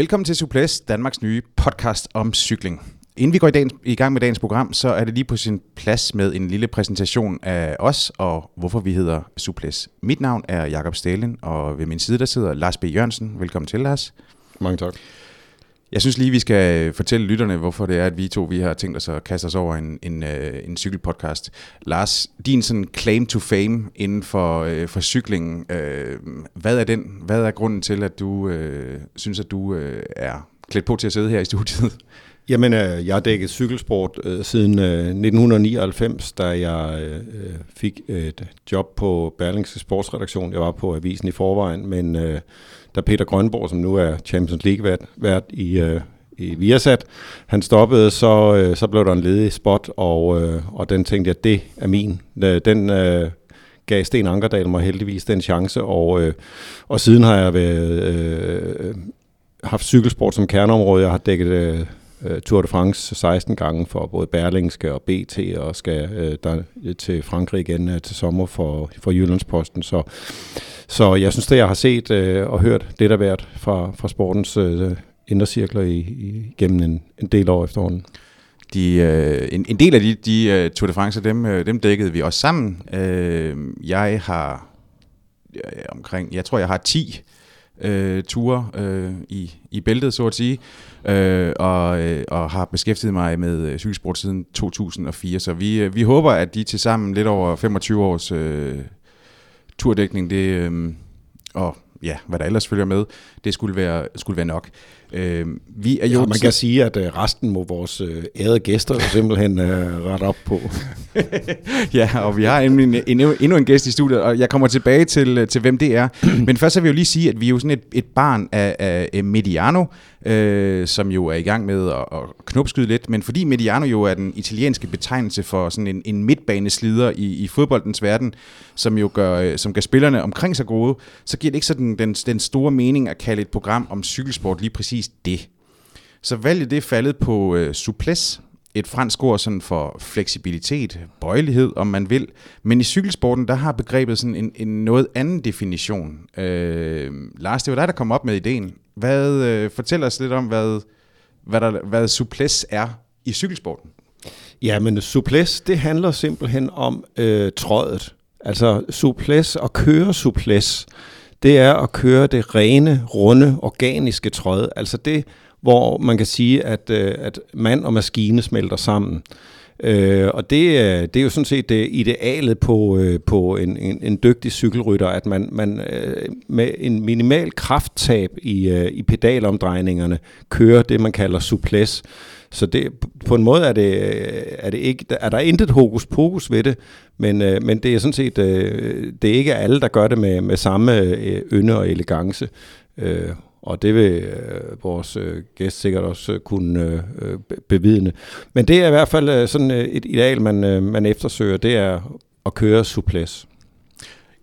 Velkommen til Suples, Danmarks nye podcast om cykling. Inden vi går i, dagens, i gang med dagens program, så er det lige på sin plads med en lille præsentation af os og hvorfor vi hedder Suples. Mit navn er Jakob Stalin, og ved min side der sidder Lars B. Jørgensen. Velkommen til, Lars. Mange tak. Jeg synes lige, vi skal fortælle lytterne, hvorfor det er, at vi to vi har tænkt os at kaste os over en, en, øh, en cykelpodcast. Lars, din sådan claim to fame inden for, øh, for cyklingen, øh, hvad er den? Hvad er grunden til, at du øh, synes, at du øh, er klædt på til at sidde her i studiet? Jamen, øh, jeg har dækket cykelsport øh, siden øh, 1999, da jeg øh, øh, fik et job på Berlingske Sportsredaktion. Jeg var på avisen i forvejen, men øh, da Peter Grønborg, som nu er Champions League-vært vært i, øh, i Viasat, han stoppede, så, øh, så blev der en ledig spot, og, øh, og den tænkte jeg, det er min. Den øh, gav Sten Ankerdal mig heldigvis den chance, og, øh, og siden har jeg været, øh, øh haft cykelsport som kerneområde. Jeg har dækket øh, Øh, Tour de France 16 gange for både Berlingske og BT, og skal øh, der øh, til Frankrig igen øh, til sommer for, for Jyllandsposten. Så, så jeg synes, det jeg har set øh, og hørt det der været fra, fra sportens øh, indre cirkler i, i, gennem en, en del år efterhånden. De, øh, en, en del af de, de uh, Tour de France, dem, øh, dem dækkede vi også sammen. Øh, jeg har øh, omkring, jeg tror, jeg har 10 øh, ture øh, i, i bæltet, så at sige, øh, og, øh, og har beskæftiget mig med øh, cykelsport siden 2004. Så vi, øh, vi håber, at de til sammen lidt over 25 års øh, turdækning, det, øh, og ja, hvad der ellers følger med, det skulle være, skulle være nok. Øh, vi er jo ja, man kan sige, at uh, resten må vores uh, ærede gæster simpelthen uh, rette op på. ja, og vi har en, en, en, endnu en gæst i studiet, og jeg kommer tilbage til, til hvem det er. Men først så vil jeg jo lige sige, at vi er jo sådan et, et barn af, af Mediano, øh, som jo er i gang med at, at knopskyde lidt. Men fordi Mediano jo er den italienske betegnelse for sådan en, en midtbaneslider i, i fodboldens verden, som jo gør, som gør spillerne omkring sig gode, så giver det ikke sådan den, den store mening at kalde et program om cykelsport lige præcis det. Så valget det er faldet på øh, souplesse, et fransk ord sådan for fleksibilitet, bøjelighed, om man vil. Men i cykelsporten, der har begrebet sådan en, en noget anden definition. Øh, Lars, det var dig, der kom op med ideen. Hvad, øh, fortæl os lidt om, hvad, hvad, der, hvad souplesse er i cykelsporten. Ja, men souplesse, det handler simpelthen om øh, trådet. Altså souplesse og køre souplesse det er at køre det rene, runde, organiske tråd. Altså det, hvor man kan sige, at, øh, at mand og maskine smelter sammen. Øh, og det, øh, det er jo sådan set det idealet på, øh, på en, en, en dygtig cykelrytter, at man, man øh, med en minimal krafttab i, øh, i pedalomdrejningerne kører det, man kalder souplesse. Så det, på en måde er, det, øh, er, det ikke, er der intet hokus pokus ved det, men, øh, men det er sådan set øh, det er ikke alle, der gør det med, med samme øh, ynde og elegance. Øh, og det vil øh, vores øh, gæst sikkert også øh, kunne øh, øh bevidne. Men det er i hvert fald øh, sådan øh, et ideal, man, øh, man eftersøger, det er at køre suples.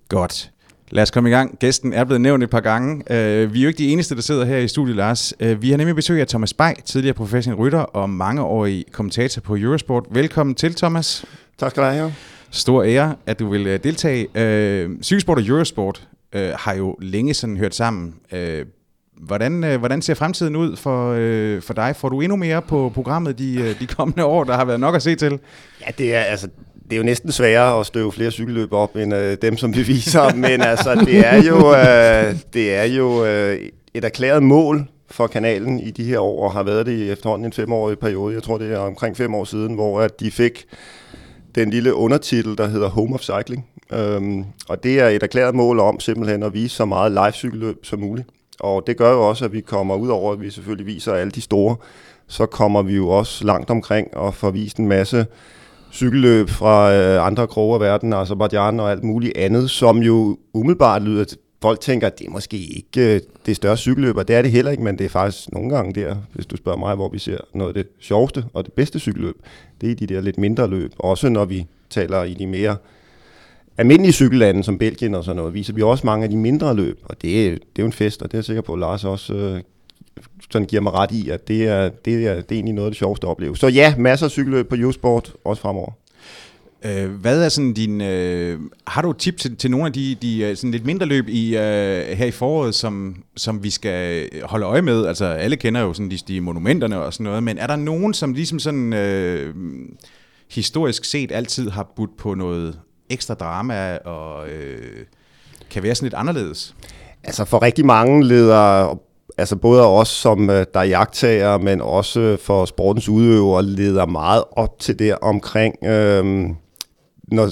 Godt. Lad os komme i gang. Gæsten er blevet nævnt et par gange. Uh, vi er jo ikke de eneste, der sidder her i studiet, Lars. Uh, vi har nemlig besøg af Thomas Bay, tidligere professionel rytter og mangeårig kommentator på Eurosport. Velkommen til, Thomas. Tak skal du have. Stor ære, at du vil uh, deltage. Uh, Cykelsport og Eurosport uh, har jo længe sådan hørt sammen. Uh, Hvordan, uh, hvordan ser fremtiden ud for, uh, for dig? Får du endnu mere på programmet de, uh, de kommende år, der har været nok at se til? Ja, det er, altså, det er jo næsten sværere at støve flere cykelløb op, end øh, dem, som vi viser. Men altså, det er jo, øh, det er jo øh, et erklæret mål for kanalen i de her år, og har været det i efterhånden en femårig periode. Jeg tror, det er omkring fem år siden, hvor at de fik den lille undertitel, der hedder Home of Cycling. Øhm, og det er et erklæret mål om simpelthen at vise så meget live cykelløb som muligt. Og det gør jo også, at vi kommer ud over, at vi selvfølgelig viser alle de store, så kommer vi jo også langt omkring og får vist en masse cykelløb fra øh, andre kroge af verden, Azerbaijan og alt muligt andet, som jo umiddelbart lyder til, folk tænker, at det er måske ikke øh, det største cykelløb, og det er det heller ikke, men det er faktisk nogle gange der, hvis du spørger mig, hvor vi ser noget af det sjoveste og det bedste cykelløb. Det er de der lidt mindre løb, også når vi taler i de mere almindelige cykellande som Belgien og sådan noget, viser vi også mange af de mindre løb, og det, det er jo en fest, og det er jeg sikker på, at Lars også øh, sådan giver mig ret i, at det er, det er, det er egentlig noget af det sjoveste at opleve. Så ja, masser af cykelløb på U-Sport, også fremover. Øh, hvad er sådan din... Øh, har du et tip til, til nogle af de, de øh, sådan lidt mindre løb i, øh, her i foråret, som, som vi skal holde øje med? Altså, alle kender jo sådan de, de monumenterne og sådan noget, men er der nogen, som ligesom sådan øh, historisk set altid har budt på noget ekstra drama og øh, kan være sådan lidt anderledes? Altså for rigtig mange leder, altså både af os som øh, der er jagttager, men også for sportens udøvere, leder meget op til det omkring, øh, når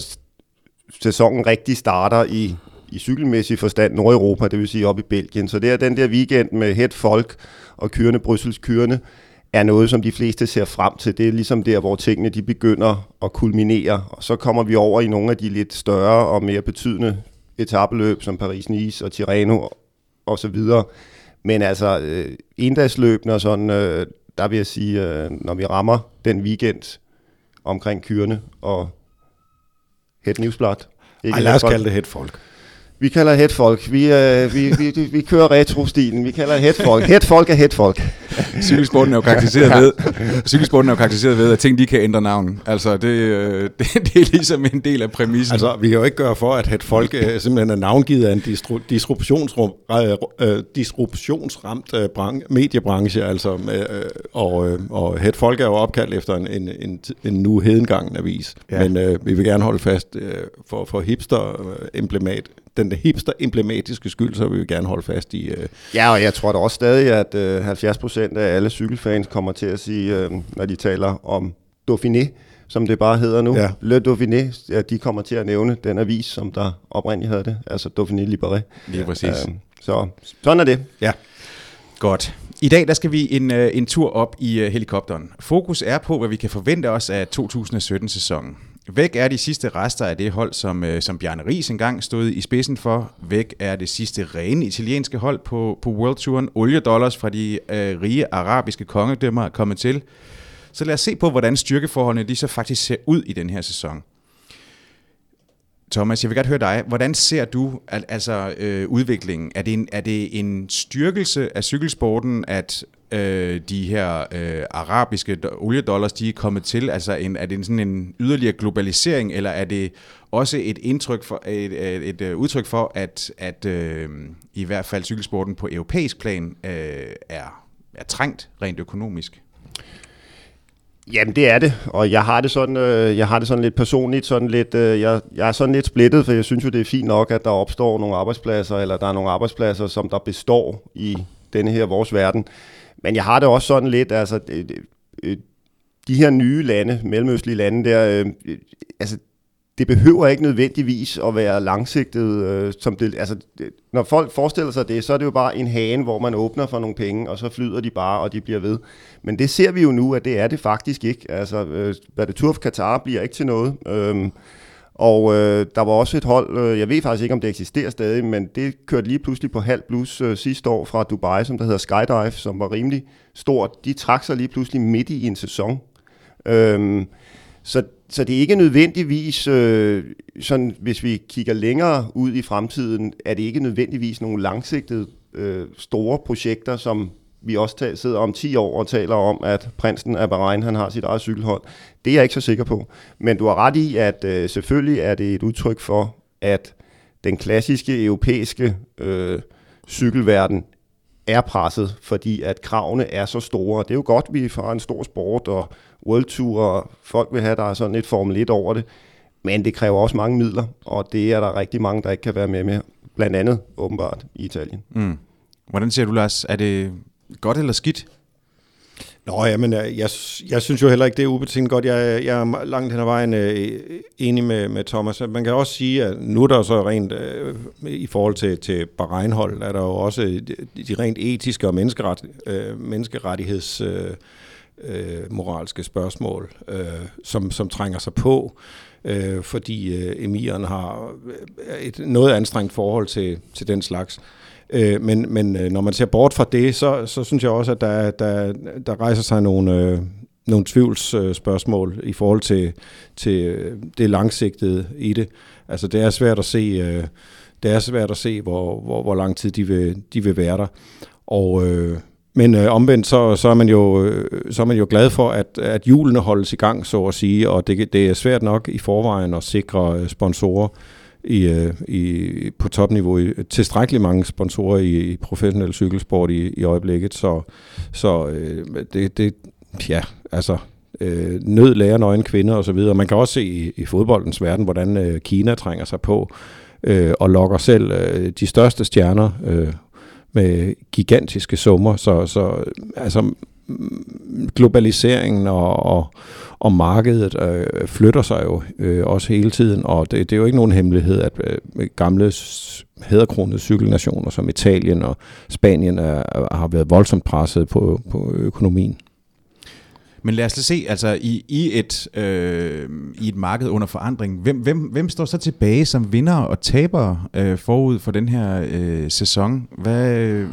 sæsonen rigtig starter i, i cykelmæssig forstand Nordeuropa, det vil sige op i Belgien. Så det er den der weekend med het folk og kørende, Bryssels kørende, er noget, som de fleste ser frem til. Det er ligesom der, hvor tingene de begynder at kulminere, og så kommer vi over i nogle af de lidt større og mere betydende etabeløb, som Paris-Nice og Tirreno og så videre. Men altså, øh, endagsløbene og sådan, øh, der vil jeg sige, øh, når vi rammer den weekend omkring kyrene og Het Newsblad. Ej, lad os kalde det het folk. Vi kalder headfolk. Vi, øh, vi, vi, vi kører retro-stilen. Vi kalder headfolk. Headfolk er headfolk. Cykelsporten er jo karakteriseret ved, cykelsporten er jo karakteriseret ved, at ting de kan ændre navn. Altså, det, øh, det, det er ligesom en del af præmissen. Altså, vi kan jo ikke gøre for, at headfolk øh, simpelthen er navngivet af en distru, disruptionsrum, øh, disruptionsramt øh, brang, mediebranche, altså, øh, og, øh, og headfolk er jo opkaldt efter en, en, en, en nu hedengangen avis. Ja. Men øh, vi vil gerne holde fast øh, for, for hipster-emblemat den hipster emblematiske skyld, så vil vi gerne holde fast i... Øh... Ja, og jeg tror da også stadig, at øh, 70 procent af alle cykelfans kommer til at sige, øh, når de taler om Dauphiné, som det bare hedder nu, ja. Le Dauphiné, at de kommer til at nævne den avis, som der oprindeligt havde det, altså Dauphiné Libéré. Lige præcis. Øh, så sådan er det. Ja. Godt. I dag der skal vi en, uh, en tur op i uh, helikopteren. Fokus er på, hvad vi kan forvente os af 2017-sæsonen. Væk er de sidste rester af det hold, som, øh, som Bjarne Ries engang stod i spidsen for. Væk er det sidste rene italienske hold på, på World Touren. Oliedollars fra de øh, rige arabiske kongedømmer er kommet til. Så lad os se på, hvordan styrkeforholdene de så faktisk ser ud i den her sæson. Thomas, jeg vil godt høre dig. Hvordan ser du al- altså øh, udviklingen? Er det, en, er det en styrkelse af cykelsporten, at øh, de her øh, arabiske oliedollars, de er kommet til? Altså en, er det en, sådan en yderligere globalisering, eller er det også et indtryk for et, et, et, øh, udtryk for, at, at øh, i hvert fald cykelsporten på europæisk plan øh, er, er trængt rent økonomisk? Jamen det er det, og jeg har det sådan, øh, jeg har det sådan lidt personligt, sådan lidt, øh, jeg, jeg er sådan lidt splittet, for jeg synes jo det er fint nok, at der opstår nogle arbejdspladser, eller der er nogle arbejdspladser, som der består i denne her vores verden. Men jeg har det også sådan lidt, altså øh, øh, øh, de her nye lande, mellemøstlige lande der, øh, altså det behøver ikke nødvendigvis at være langsigtet. Øh, som det, altså, det, når folk forestiller sig det, så er det jo bare en hane, hvor man åbner for nogle penge, og så flyder de bare, og de bliver ved. Men det ser vi jo nu, at det er det faktisk ikke. Altså, øh, det tur for Katar bliver ikke til noget. Øh, og øh, der var også et hold, øh, jeg ved faktisk ikke, om det eksisterer stadig, men det kørte lige pludselig på halv plus øh, sidste år fra Dubai, som der hedder Skydive, som var rimelig stort. De trak sig lige pludselig midt i en sæson. Øhm, så, så det er ikke nødvendigvis, øh, sådan, hvis vi kigger længere ud i fremtiden, er det ikke nødvendigvis nogle langsigtede øh, store projekter, som vi også tager, sidder om 10 år og taler om, at prinsen af Bahrain, han har sit eget cykelhold. Det er jeg ikke så sikker på. Men du har ret i, at øh, selvfølgelig er det et udtryk for, at den klassiske europæiske øh, cykelverden er presset, fordi at kravene er så store. Det er jo godt, at vi har en stor sport, og World Tour, og folk vil have, der er sådan et Formel 1 over det. Men det kræver også mange midler, og det er der rigtig mange, der ikke kan være med med. Blandt andet åbenbart i Italien. Mm. Hvordan ser du, Lars? Er det godt eller skidt? Nå, jamen, jeg, øh, jeg, jeg synes jo heller ikke, det er ubetinget godt. Jeg, jeg er langt hen ad vejen øh, enig med, med Thomas. Man kan også sige, at nu er der så rent, øh, i forhold til, til Bahrein-hold, er der jo også øh, de, de rent etiske og menneskeret, øh, menneskerettigheds... Øh, øh, moralske spørgsmål, øh, som, som trænger sig på, øh, fordi øh, emiren har øh, et noget anstrengt forhold til, til den slags. Øh, men men øh, når man ser bort fra det, så, så synes jeg også, at der, der, der rejser sig nogle, øh, nogle tvivlsspørgsmål øh, i forhold til, til øh, det langsigtede i det. Altså det er svært at se, øh, det er svært at se hvor, hvor, hvor lang tid de vil, de vil være der. Og øh, men øh, omvendt, så, så, er man jo, så er man jo glad for, at, at hjulene holdes i gang, så at sige, og det, det er svært nok i forvejen at sikre sponsorer i, øh, i, på topniveau. Tilstrækkeligt mange sponsorer i, i professionel cykelsport i, i øjeblikket, så, så øh, det, det, ja, altså øh, nød lærer nøgen kvinder osv. Man kan også se i, i fodboldens verden, hvordan øh, Kina trænger sig på øh, og lokker selv øh, de største stjerner øh, med gigantiske summer. Så, så altså, globaliseringen og, og, og markedet øh, flytter sig jo øh, også hele tiden, og det, det er jo ikke nogen hemmelighed, at øh, gamle hæderkronede cykelnationer som Italien og Spanien er, har været voldsomt presset på, på økonomien. Men lad os se, altså i, i, et, øh, i et marked under forandring, hvem, hvem, hvem står så tilbage som vinder og taber øh, forud for den her øh, sæson? Hvad,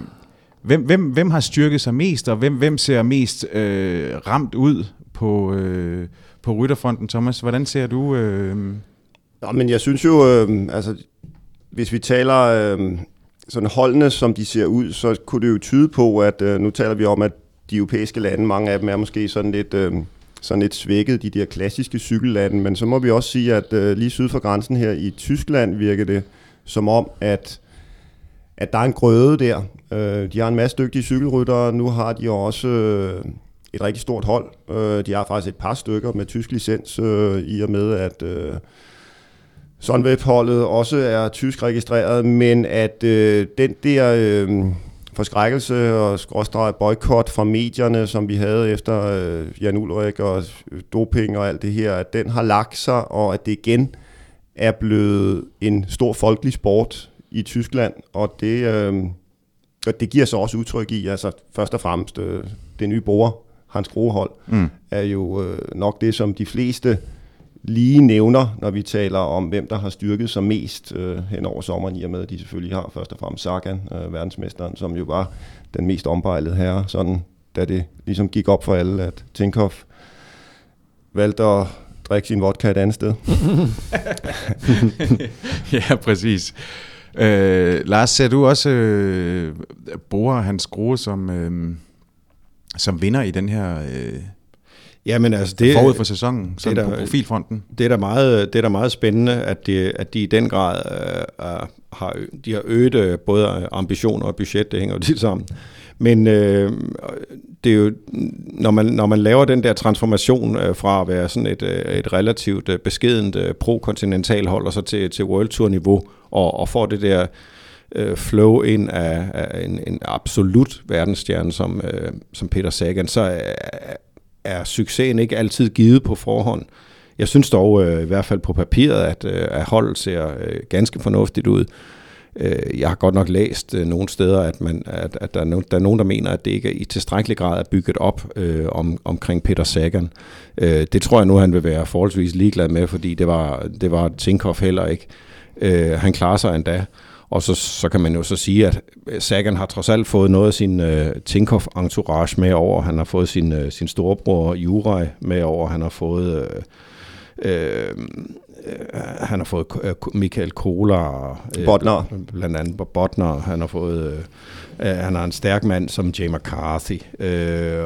hvem, hvem, hvem har styrket sig mest, og hvem, hvem ser mest øh, ramt ud på, øh, på rytterfronten, Thomas? Hvordan ser du... Øh... Nå, men jeg synes jo, øh, altså, hvis vi taler øh, sådan holdene, som de ser ud, så kunne det jo tyde på, at øh, nu taler vi om, at de europæiske lande, mange af dem er måske sådan lidt, øh, sådan lidt svækket, de der klassiske cykellande, men så må vi også sige, at øh, lige syd for grænsen her i Tyskland virker det som om, at, at der er en grøde der. Øh, de har en masse dygtige cykelryttere, nu har de også øh, et rigtig stort hold. Øh, de har faktisk et par stykker med tysk licens, øh, i og med at... Øh, Sunweb-holdet også er tysk registreret, men at øh, den der øh, forskrækkelse og skråstreget boykot fra medierne, som vi havde efter øh, Jan Ulrik og doping og alt det her, at den har lagt sig, og at det igen er blevet en stor folkelig sport i Tyskland, og det, øh, og det giver sig også udtryk i, altså først og fremmest øh, det nye bror, Hans Grohold, mm. er jo øh, nok det, som de fleste lige nævner, når vi taler om, hvem der har styrket sig mest øh, hen over sommeren, i og med, at de selvfølgelig har først og fremmest Sagan, øh, verdensmesteren, som jo var den mest ombejlede herre, sådan, da det ligesom gik op for alle, at Tinkoff valgte at drikke sin vodka et andet sted. ja, præcis. Øh, Lars, ser du også øh, Bore hans skrue som, øh, som vinder i den her øh, Jamen altså det forud for sæsonen, det der, på profilfronten. Det er da meget, det er da meget spændende, at de, at de i den grad uh, har, de har øget øh, både ambitioner og budget, det hænger jo tit sammen. Men øh, det er jo, når man, når man laver den der transformation øh, fra at være sådan et, øh, et relativt øh, beskedent øh, pro-kontinentalhold og så til, til World Tour niveau og, og får det der øh, flow ind af, af en, en absolut verdensstjerne som, øh, som Peter Sagan, så er, er succesen ikke altid givet på forhånd. Jeg synes dog øh, i hvert fald på papiret, at, øh, at holdet ser øh, ganske fornuftigt ud. Øh, jeg har godt nok læst øh, nogle steder, at, man, at, at der, er nogen, der er nogen, der mener, at det ikke i tilstrækkelig grad er bygget op øh, om, omkring Peter Sagan. Øh, det tror jeg nu, han vil være forholdsvis ligeglad med, fordi det var, det var Tinkoff heller ikke. Øh, han klarer sig endda. Og så, så kan man jo så sige, at Sagan har trods alt fået noget af sin øh, Tinkoff-entourage med over. Han har fået sin, øh, sin storebror Juraj med over. Han har fået... Øh, øh, han har fået Michael Kohler, Botner. blandt andet Botner. Han har fået, han har en stærk mand som Jay McCarthy,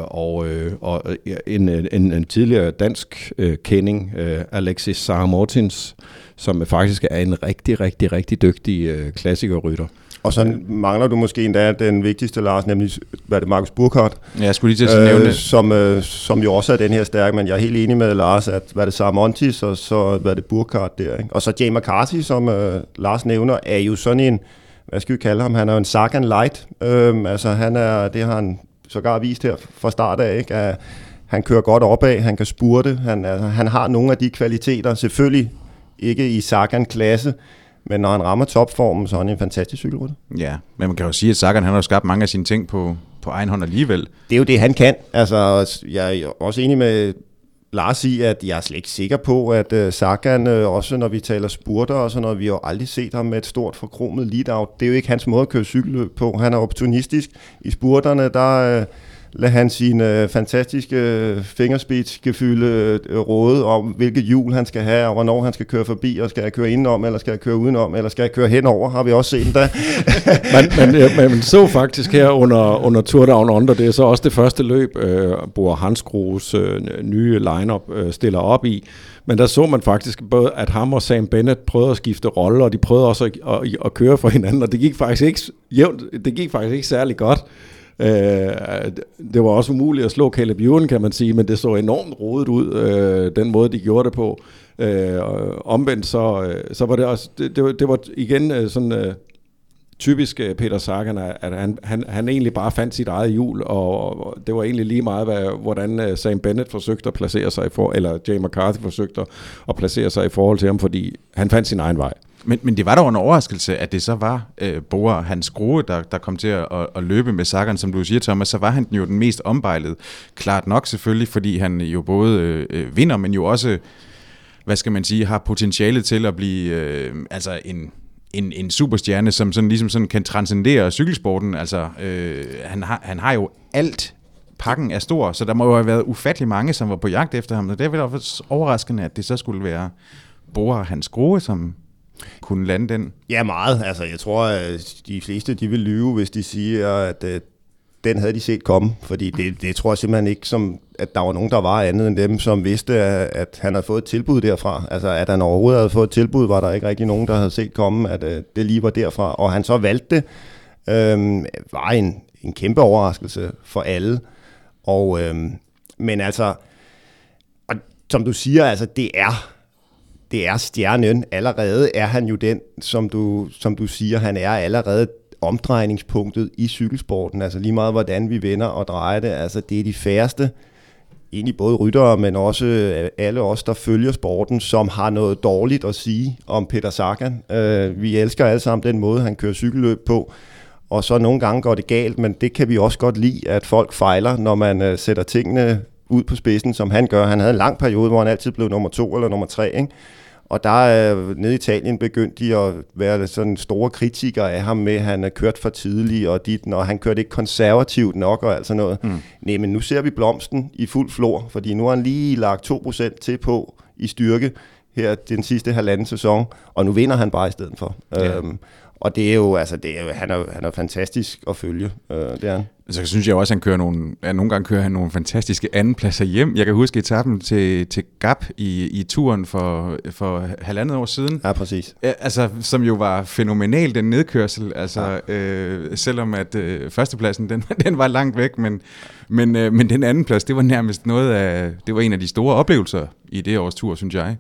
og, og en, en, en tidligere dansk kending, Alexis Sarah Mortins, som faktisk er en rigtig, rigtig, rigtig dygtig øh, klassikerrytter. Og så mangler du måske endda den vigtigste, Lars, nemlig hvad det, Markus Burkhardt. Ja, jeg skulle lige til at nævne øh, som, øh, som jo også er den her stærke, men jeg er helt enig med Lars, at hvad det Sarmontis, og så hvad det Burkhardt der. Ikke? Og så Jay McCarthy, som øh, Lars nævner, er jo sådan en, hvad skal vi kalde ham, han er jo en Sagan light. Øh, altså han er, det har han sågar vist her fra start af, ikke? At han kører godt opad, han kan spurte, han, altså, han har nogle af de kvaliteter, selvfølgelig ikke i Sagan-klasse, men når han rammer topformen, så er han en fantastisk cykelrytter. Ja, men man kan jo sige, at Sagan han har skabt mange af sine ting på, på egen hånd alligevel. Det er jo det, han kan. Altså, jeg er også enig med Lars i, at jeg er slet ikke sikker på, at uh, Sagan, uh, også når vi taler spurter og sådan noget, vi har jo aldrig set ham med et stort forkromet lead-out. Det er jo ikke hans måde at køre cykelløb på. Han er opportunistisk. I spurterne, der, uh, lad han sine øh, fantastiske øh, fingerspidsgefylde øh, råde om, hvilket hjul han skal have, og hvornår han skal køre forbi, og skal jeg køre indenom, eller skal jeg køre udenom, eller skal jeg køre henover, har vi også set da. man, man, man, man så faktisk her under, under Tour Down Under, det er så også det første løb, øh, Bor Hansgros øh, nye lineup øh, stiller op i, men der så man faktisk både, at ham og Sam Bennett prøvede at skifte rolle, og de prøvede også at, at, at køre for hinanden, og det gik faktisk ikke jævnt, det gik faktisk ikke særlig godt. Øh, det var også umuligt at slå Caleb Ewan, kan man sige, men det så enormt rodet ud, øh, den måde, de gjorde det på. Øh, omvendt så, øh, så var det også, det, det, var, det var igen øh, sådan øh, typisk øh, Peter Sagan, at han, han, han egentlig bare fandt sit eget hjul, og, og det var egentlig lige meget, hvad, hvordan øh, Sam Bennett forsøgte at placere sig, i for, eller Jay McCarthy forsøgte at placere sig i forhold til ham, fordi han fandt sin egen vej. Men, men det var dog en overraskelse, at det så var øh, Bora hans grue, der, der kom til at, at, at løbe med Sagan, som du siger, Thomas, så var han jo den mest ombejlede. Klart nok selvfølgelig, fordi han jo både øh, øh vinder, men jo også, hvad skal man sige, har potentiale til at blive øh, altså en, en, en superstjerne, som sådan, ligesom sådan kan transcendere cykelsporten. Altså, øh, han, har, han har jo alt pakken er stor, så der må jo have været ufattelig mange, som var på jagt efter ham. Og det er vel også overraskende, at det så skulle være Bora hans Grohe, som kunne lande den? Ja, meget. Altså, jeg tror, at de fleste de vil lyve, hvis de siger, at øh, den havde de set komme. Fordi det, det tror jeg simpelthen ikke, som, at der var nogen, der var andet end dem, som vidste, at, at han havde fået et tilbud derfra. Altså, at han overhovedet havde fået et tilbud, var der ikke rigtig nogen, der havde set komme, at øh, det lige var derfra. Og han så valgte det, øh, var en, en kæmpe overraskelse for alle. Og, øh, men altså, og som du siger, altså, det er det er stjernen. Allerede er han jo den, som du, som du siger, han er allerede omdrejningspunktet i cykelsporten. Altså lige meget, hvordan vi vender og drejer det. Altså det er de færreste, egentlig både ryttere, men også øh, alle os, der følger sporten, som har noget dårligt at sige om Peter Sagan. Øh, vi elsker alle sammen den måde, han kører cykelløb på. Og så nogle gange går det galt, men det kan vi også godt lide, at folk fejler, når man øh, sætter tingene ud på spidsen, som han gør. Han havde en lang periode, hvor han altid blev nummer to eller nummer tre, ikke? Og der er nede i Italien begyndt de at være sådan store kritikere af ham med, at han er kørt for tidligt, og dit, når han kørte ikke konservativt nok og alt sådan noget. Mm. Nej, men nu ser vi blomsten i fuld flor, fordi nu har han lige lagt 2% til på i styrke her den sidste halvanden sæson, og nu vinder han bare i stedet for. Ja. Øhm, og det er jo, altså, det er jo, han, er, han er fantastisk at følge, øh, det er han. Så synes jeg også, at han kører nogle, ja, nogle gange kører han nogle fantastiske andenpladser hjem. Jeg kan huske etappen til, til Gap i, i turen for, for halvandet år siden. Ja, præcis. Altså, som jo var fænomenal, den nedkørsel. Altså, ja. øh, selvom at øh, førstepladsen, den, den var langt væk, men, men, øh, men den anden plads, det var nærmest noget af, det var en af de store oplevelser i det års tur, synes jeg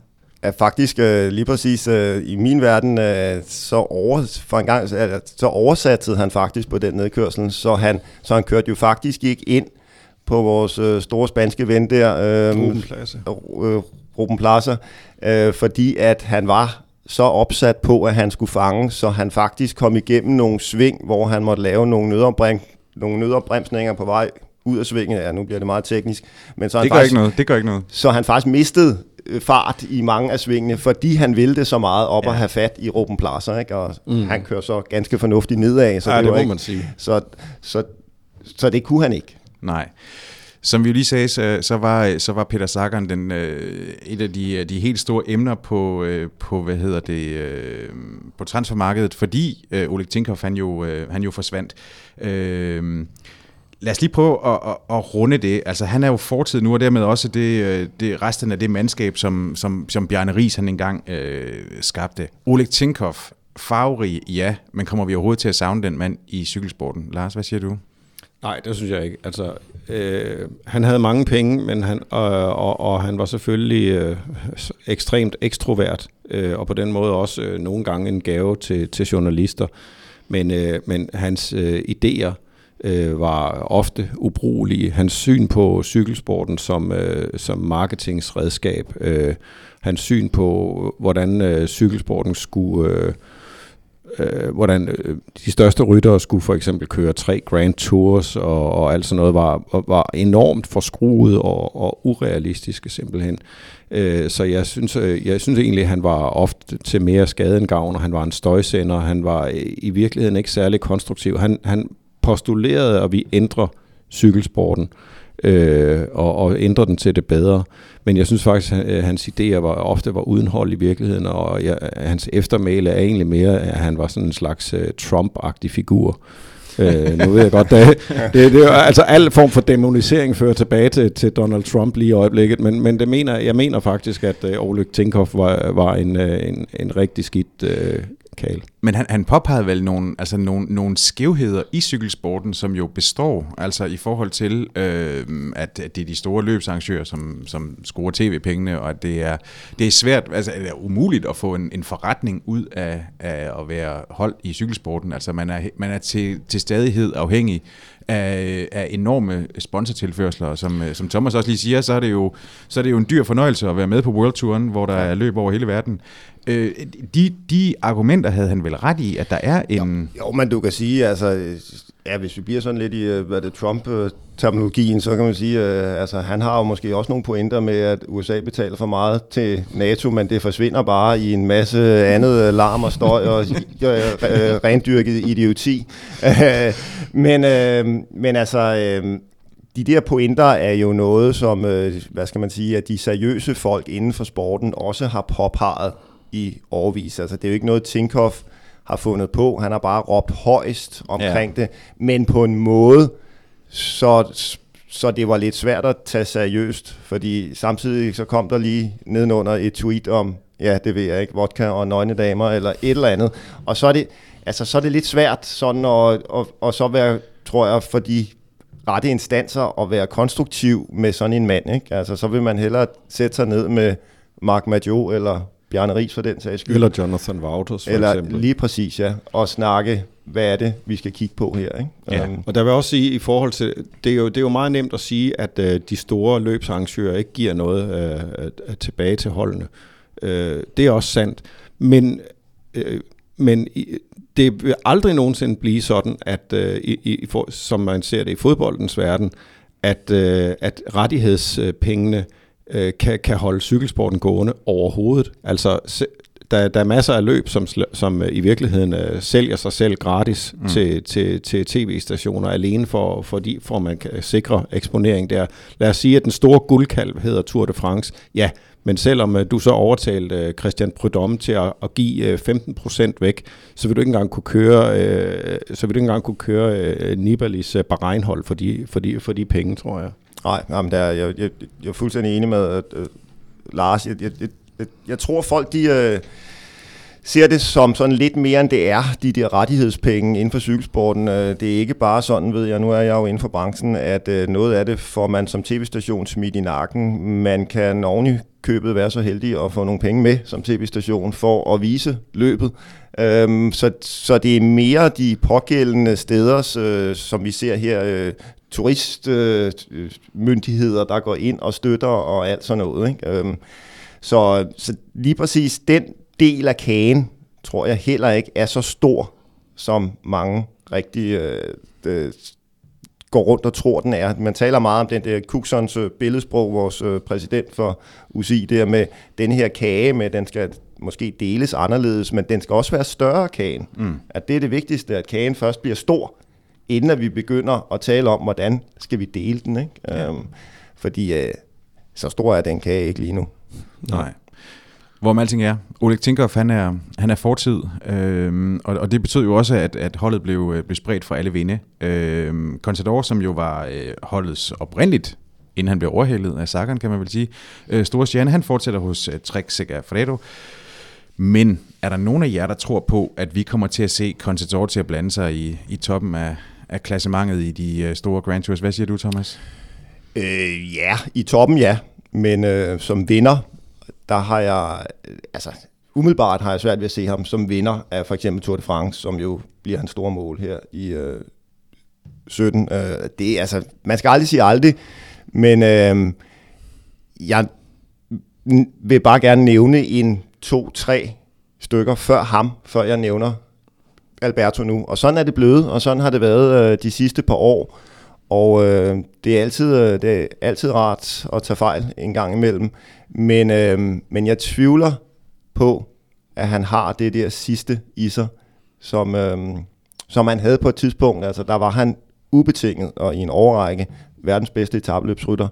er faktisk øh, lige præcis øh, i min verden øh, så, over, for en gang, øh, så oversatte han faktisk på den nedkørsel, så han, så han kørte jo faktisk ikke ind på vores øh, store spanske ven der, øh, Ruben Plaza, øh, Ruben Plaza øh, fordi at han var så opsat på, at han skulle fange, så han faktisk kom igennem nogle sving, hvor han måtte lave nogle, nødopbrem, nogle nødopbremsninger på vej ud af svinget. Ja, nu bliver det meget teknisk. Men så det, han gør faktisk, ikke noget. det gør ikke noget. Så han faktisk mistede fart i mange af svingene, fordi han ville det så meget op ja. at have fat i Ruben Plaza, ikke? og mm. han kører så ganske fornuftigt nedad. Så ja, det, det må ikke, man sige. Så, så, så det kunne han ikke. Nej. Som vi lige sagde, så, så, var, så var Peter Sagan den, øh, et af de, de helt store emner på, øh, på hvad hedder det, øh, på transfermarkedet, fordi øh, Oleg Tinkoff han jo, øh, han jo forsvandt. Øh, Lad os lige prøve at, at, at runde det. Altså, han er jo fortid nu, og dermed også det, øh, det resten af det mandskab, som, som, som Bjarne Ries han engang øh, skabte. Oleg Tinkoff, farverig, ja, men kommer vi overhovedet til at savne den mand i cykelsporten? Lars, hvad siger du? Nej, det synes jeg ikke. Altså, øh, han havde mange penge, men han, og, og, og han var selvfølgelig øh, ekstremt ekstrovert, øh, og på den måde også øh, nogle gange en gave til, til journalister. Men, øh, men hans øh, idéer øh, var ofte ubrugelige. Hans syn på cykelsporten som, øh, som marketingsredskab, øh, hans syn på, øh, hvordan øh, cykelsporten skulle... Øh, øh, hvordan øh, de største ryttere skulle for eksempel køre tre Grand Tours og, og alt sådan noget, var, var enormt forskruet og, og urealistiske simpelthen. Øh, så jeg synes, øh, jeg synes egentlig, at han var ofte til mere skade end gavn, og han var en støjsender, han var i virkeligheden ikke særlig konstruktiv. Han, han postulerede, at vi ændrer cykelsporten øh, og, og ændre den til det bedre. Men jeg synes faktisk, at hans idéer var, ofte var uden hold i virkeligheden, og jeg, hans eftermæle er egentlig mere, at han var sådan en slags uh, Trump-agtig figur. øh, nu ved jeg godt, det, det, det er altså al form for demonisering fører tilbage til, til Donald Trump lige i øjeblikket, men, men det mener, jeg mener faktisk, at uh, Ole Tinkoff var, var en, uh, en, en rigtig skidt uh, Kale. Men han, han påpegede vel nogle, altså nogle, nogle skævheder i cykelsporten, som jo består, altså i forhold til, øh, at, det er de store løbsarrangører, som, som scorer tv-pengene, og at det er, det er svært, altså det er umuligt at få en, en forretning ud af, af at være hold i cykelsporten. Altså man er, man er til, til stadighed afhængig af, af enorme sponsortilførsler. Som, som Thomas også lige siger, så er, det jo, så er det jo en dyr fornøjelse at være med på World Touren, hvor der er løb over hele verden. Øh, de, de argumenter havde han vel ret i, at der er en... Jo, jo men du kan sige, altså, ja, hvis vi bliver sådan lidt i øh, hvad det, Trump-terminologien, så kan man sige, at altså, han har jo måske også nogle pointer med, at USA betaler for meget til NATO, men det forsvinder bare i en masse andet øh, larm og støj og rendyrket idioti. men, men altså... De der pointer er jo noget, som, hvad skal man sige, at de seriøse folk inden for sporten også har påpeget i årvis. Altså, det er jo ikke noget, Tinkoff har fundet på. Han har bare råbt højst omkring ja. det, men på en måde, så, så det var lidt svært at tage seriøst, fordi samtidig så kom der lige nedenunder et tweet om, ja, det ved jeg ikke, vodka og nøgne damer, eller et eller andet. Og så er det, altså, så er det lidt svært sådan at, at, at så være, tror jeg, for de rette instanser at være konstruktiv med sådan en mand. Ikke? Altså, så vil man hellere sætte sig ned med Mark Maggio eller Bjarne Ries for den sags skyld. Eller Jonathan Wouters for Eller eksempel. lige præcis, ja. Og snakke, hvad er det, vi skal kigge på her. Ikke? Ja. Um, og der vil også sige, i forhold til, det er jo, det er jo meget nemt at sige, at uh, de store løbsarrangører ikke giver noget uh, tilbage til holdene. Uh, det er også sandt. Men, uh, men det vil aldrig nogensinde blive sådan, at uh, i, i, for, som man ser det i fodboldens verden, at, uh, at rettighedspengene øh, kan, kan holde cykelsporten gående overhovedet. Altså, der, der er masser af løb, som, som øh, i virkeligheden uh, sælger sig selv gratis mm. til, til, til tv-stationer, alene for, fordi, for man kan sikre eksponering der. Lad os sige, at den store guldkalv hedder Tour de France. Ja, men selvom uh, du så overtalte uh, Christian Prudhomme til at, at give uh, 15% væk, så vil du ikke engang kunne køre, uh, så vil du ikke engang kunne køre uh, Nibalis uh, Bahrein-hold for de, for, de, for de penge, tror jeg. Nej, jamen der, jeg, jeg, jeg er fuldstændig enig med øh, Lars. Jeg, jeg, jeg, jeg tror folk, de... øh, ser det som sådan lidt mere end det er, de der rettighedspenge inden for cykelsporten. Øh, det er ikke bare sådan, ved jeg, nu er jeg jo inden for branchen, at øh, noget af det får man som tv-station smidt i nakken. Man kan oven købet være så heldig at få nogle penge med som tv-station for at vise løbet. Øhm, så, så det er mere de pågældende steder, øh, som vi ser her, øh, turistmyndigheder, der går ind og støtter og alt sådan noget. Ikke? Øhm, så, så lige præcis den del af kagen, tror jeg heller ikke er så stor, som mange rigtig øh, øh, går rundt og tror, den er. Man taler meget om den der Kuksons øh, billedsprog, vores øh, præsident for UCI, der med den her kage, med den skal måske deles anderledes, men den skal også være større kagen. Mm. At det er det vigtigste, at kagen først bliver stor, inden at vi begynder at tale om, hvordan skal vi dele den. Ikke? Ja. Øhm, fordi øh, så stor er den kage ikke lige nu. Nej. Hvor alting er. Oleg Tinkoff, han er, han er fortid, øhm, og, og det betød jo også, at, at holdet blev, øh, blev spredt fra alle vinde. Øhm, Contador, som jo var øh, holdets oprindeligt, inden han blev overhældet af Sagan, kan man vel sige, øh, store stjerne, han fortsætter hos øh, Trek Segafredo. Men er der nogen af jer, der tror på, at vi kommer til at se Contador til at blande sig i, i toppen af, af klassementet i de øh, store Grand Tours? Hvad siger du, Thomas? Øh, ja, i toppen ja, men øh, som vinder der har jeg, øh, altså umiddelbart har jeg svært ved at se ham som vinder af for eksempel Tour de France, som jo bliver hans store mål her i øh, 17. Øh, det er altså, man skal aldrig sige aldrig, men øh, jeg vil bare gerne nævne en to-tre stykker før ham, før jeg nævner Alberto nu. Og sådan er det blevet, og sådan har det været øh, de sidste par år. Og øh, det, er altid, øh, det er altid rart at tage fejl en gang imellem. Men, øh, men jeg tvivler på, at han har det der sidste i sig, som, øh, som han havde på et tidspunkt. Altså, der var han ubetinget og i en overrække verdens bedste etabløbsrytter.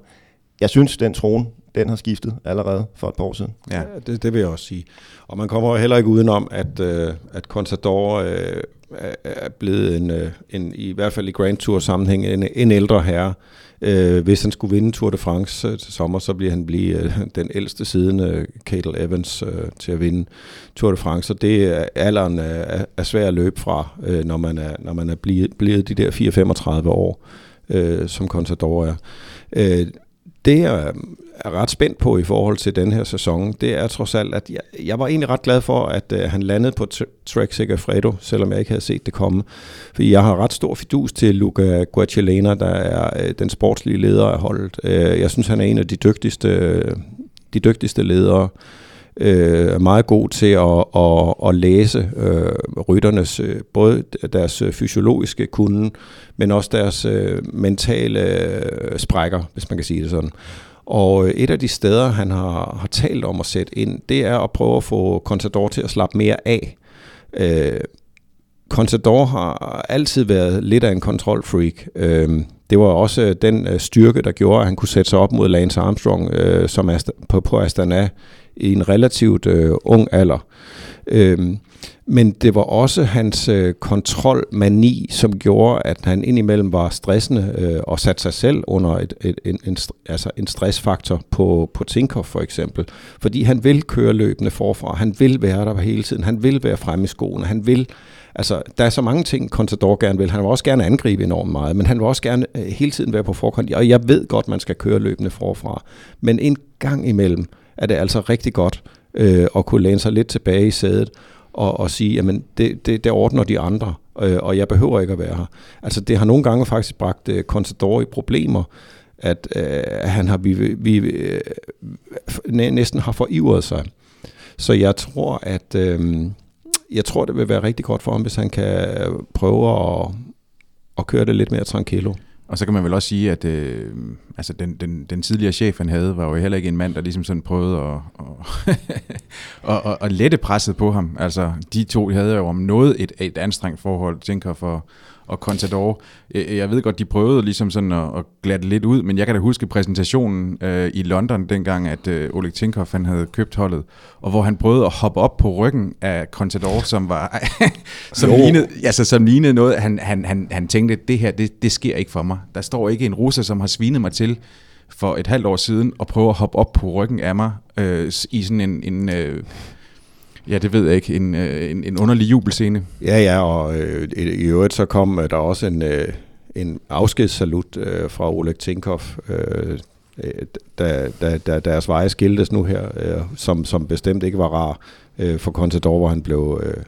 Jeg synes, den trone, den har skiftet allerede for et par år siden. Ja, det, det vil jeg også sige. Og man kommer heller ikke udenom, at, øh, at Contador øh, er blevet en, øh, en, i hvert fald i Grand Tour sammenhæng, en, en ældre herre. Øh, hvis han skulle vinde Tour de France øh, til sommer, så bliver han blive øh, den ældste siden øh, Cadel Evans øh, til at vinde Tour de France. Så det er alderen er, er svær at løbe fra, øh, når man er, når man er blevet, blevet de der 4-35 år, øh, som Contador er. Øh, det jeg er ret spændt på i forhold til den her sæson, det er trods alt, at jeg, jeg var egentlig ret glad for, at uh, han landede på Trek Segafredo, selvom jeg ikke havde set det komme. Fordi jeg har ret stor fidus til Luca Guacilena, der er uh, den sportslige leder af holdet. Uh, jeg synes, han er en af de dygtigste, de dygtigste ledere øh, meget god til at, at, at læse øh, rytternes, både deres fysiologiske kunde, men også deres øh, mentale øh, sprækker, hvis man kan sige det sådan. Og øh, et af de steder, han har, har talt om at sætte ind, det er at prøve at få Contador til at slappe mere af. Øh, Contador har altid været lidt af en kontrolfreak. Øh, det var også den øh, styrke, der gjorde, at han kunne sætte sig op mod Lance Armstrong øh, som på, på Astana i en relativt øh, ung alder. Øh, men det var også hans øh, kontrolmani, som gjorde, at han indimellem var stressende øh, og satte sig selv under et, et, en, en, altså en stressfaktor på, på Tinkoff for eksempel. Fordi han vil køre løbende forfra, han vil være der hele tiden, han vil være fremme i skoene, han vil Altså, der er så mange ting, Contador gerne vil. Han vil også gerne angribe enormt meget, men han vil også gerne øh, hele tiden være på forkant. Og jeg ved godt, man skal køre løbende forfra. Men en gang imellem, er det altså rigtig godt øh, at kunne læne sig lidt tilbage i sædet og, og sige, jamen det, det, det ordner de andre, øh, og jeg behøver ikke at være her. Altså det har nogle gange faktisk bragt øh, Contador i problemer, at øh, han har vi, vi, øh, næsten har forivret sig. Så jeg tror, at øh, jeg tror, det vil være rigtig godt for ham, hvis han kan prøve at, at køre det lidt mere tranquillo. Og så kan man vel også sige, at øh, altså den, den, den tidligere chef, han havde, var jo heller ikke en mand, der ligesom sådan prøvede at, at, at, at, at lette presset på ham. Altså, de to havde jo om noget et, et anstrengt forhold, tænker for, og Contador. Jeg ved godt, de prøvede ligesom sådan at, at glatte lidt ud, men jeg kan da huske præsentationen øh, i London dengang, at øh, Oleg Tinkoff han havde købt holdet, og hvor han prøvede at hoppe op på ryggen af Contador, som var som, lignede, altså, som lignede noget, han, han, han, han tænkte, det her, det, det sker ikke for mig. Der står ikke en russer, som har svinet mig til for et halvt år siden, og prøver at hoppe op på ryggen af mig øh, i sådan en, en øh, Ja, det ved jeg ikke. En, øh, en, en underlig jubelscene. Ja, ja, og øh, i øvrigt så kom øh, der også en, øh, en afskedssalut øh, fra Oleg Tinkov, øh, øh, da, da, da deres veje skiltes nu her, øh, som, som bestemt ikke var rar øh, for Contador, hvor han blev øh,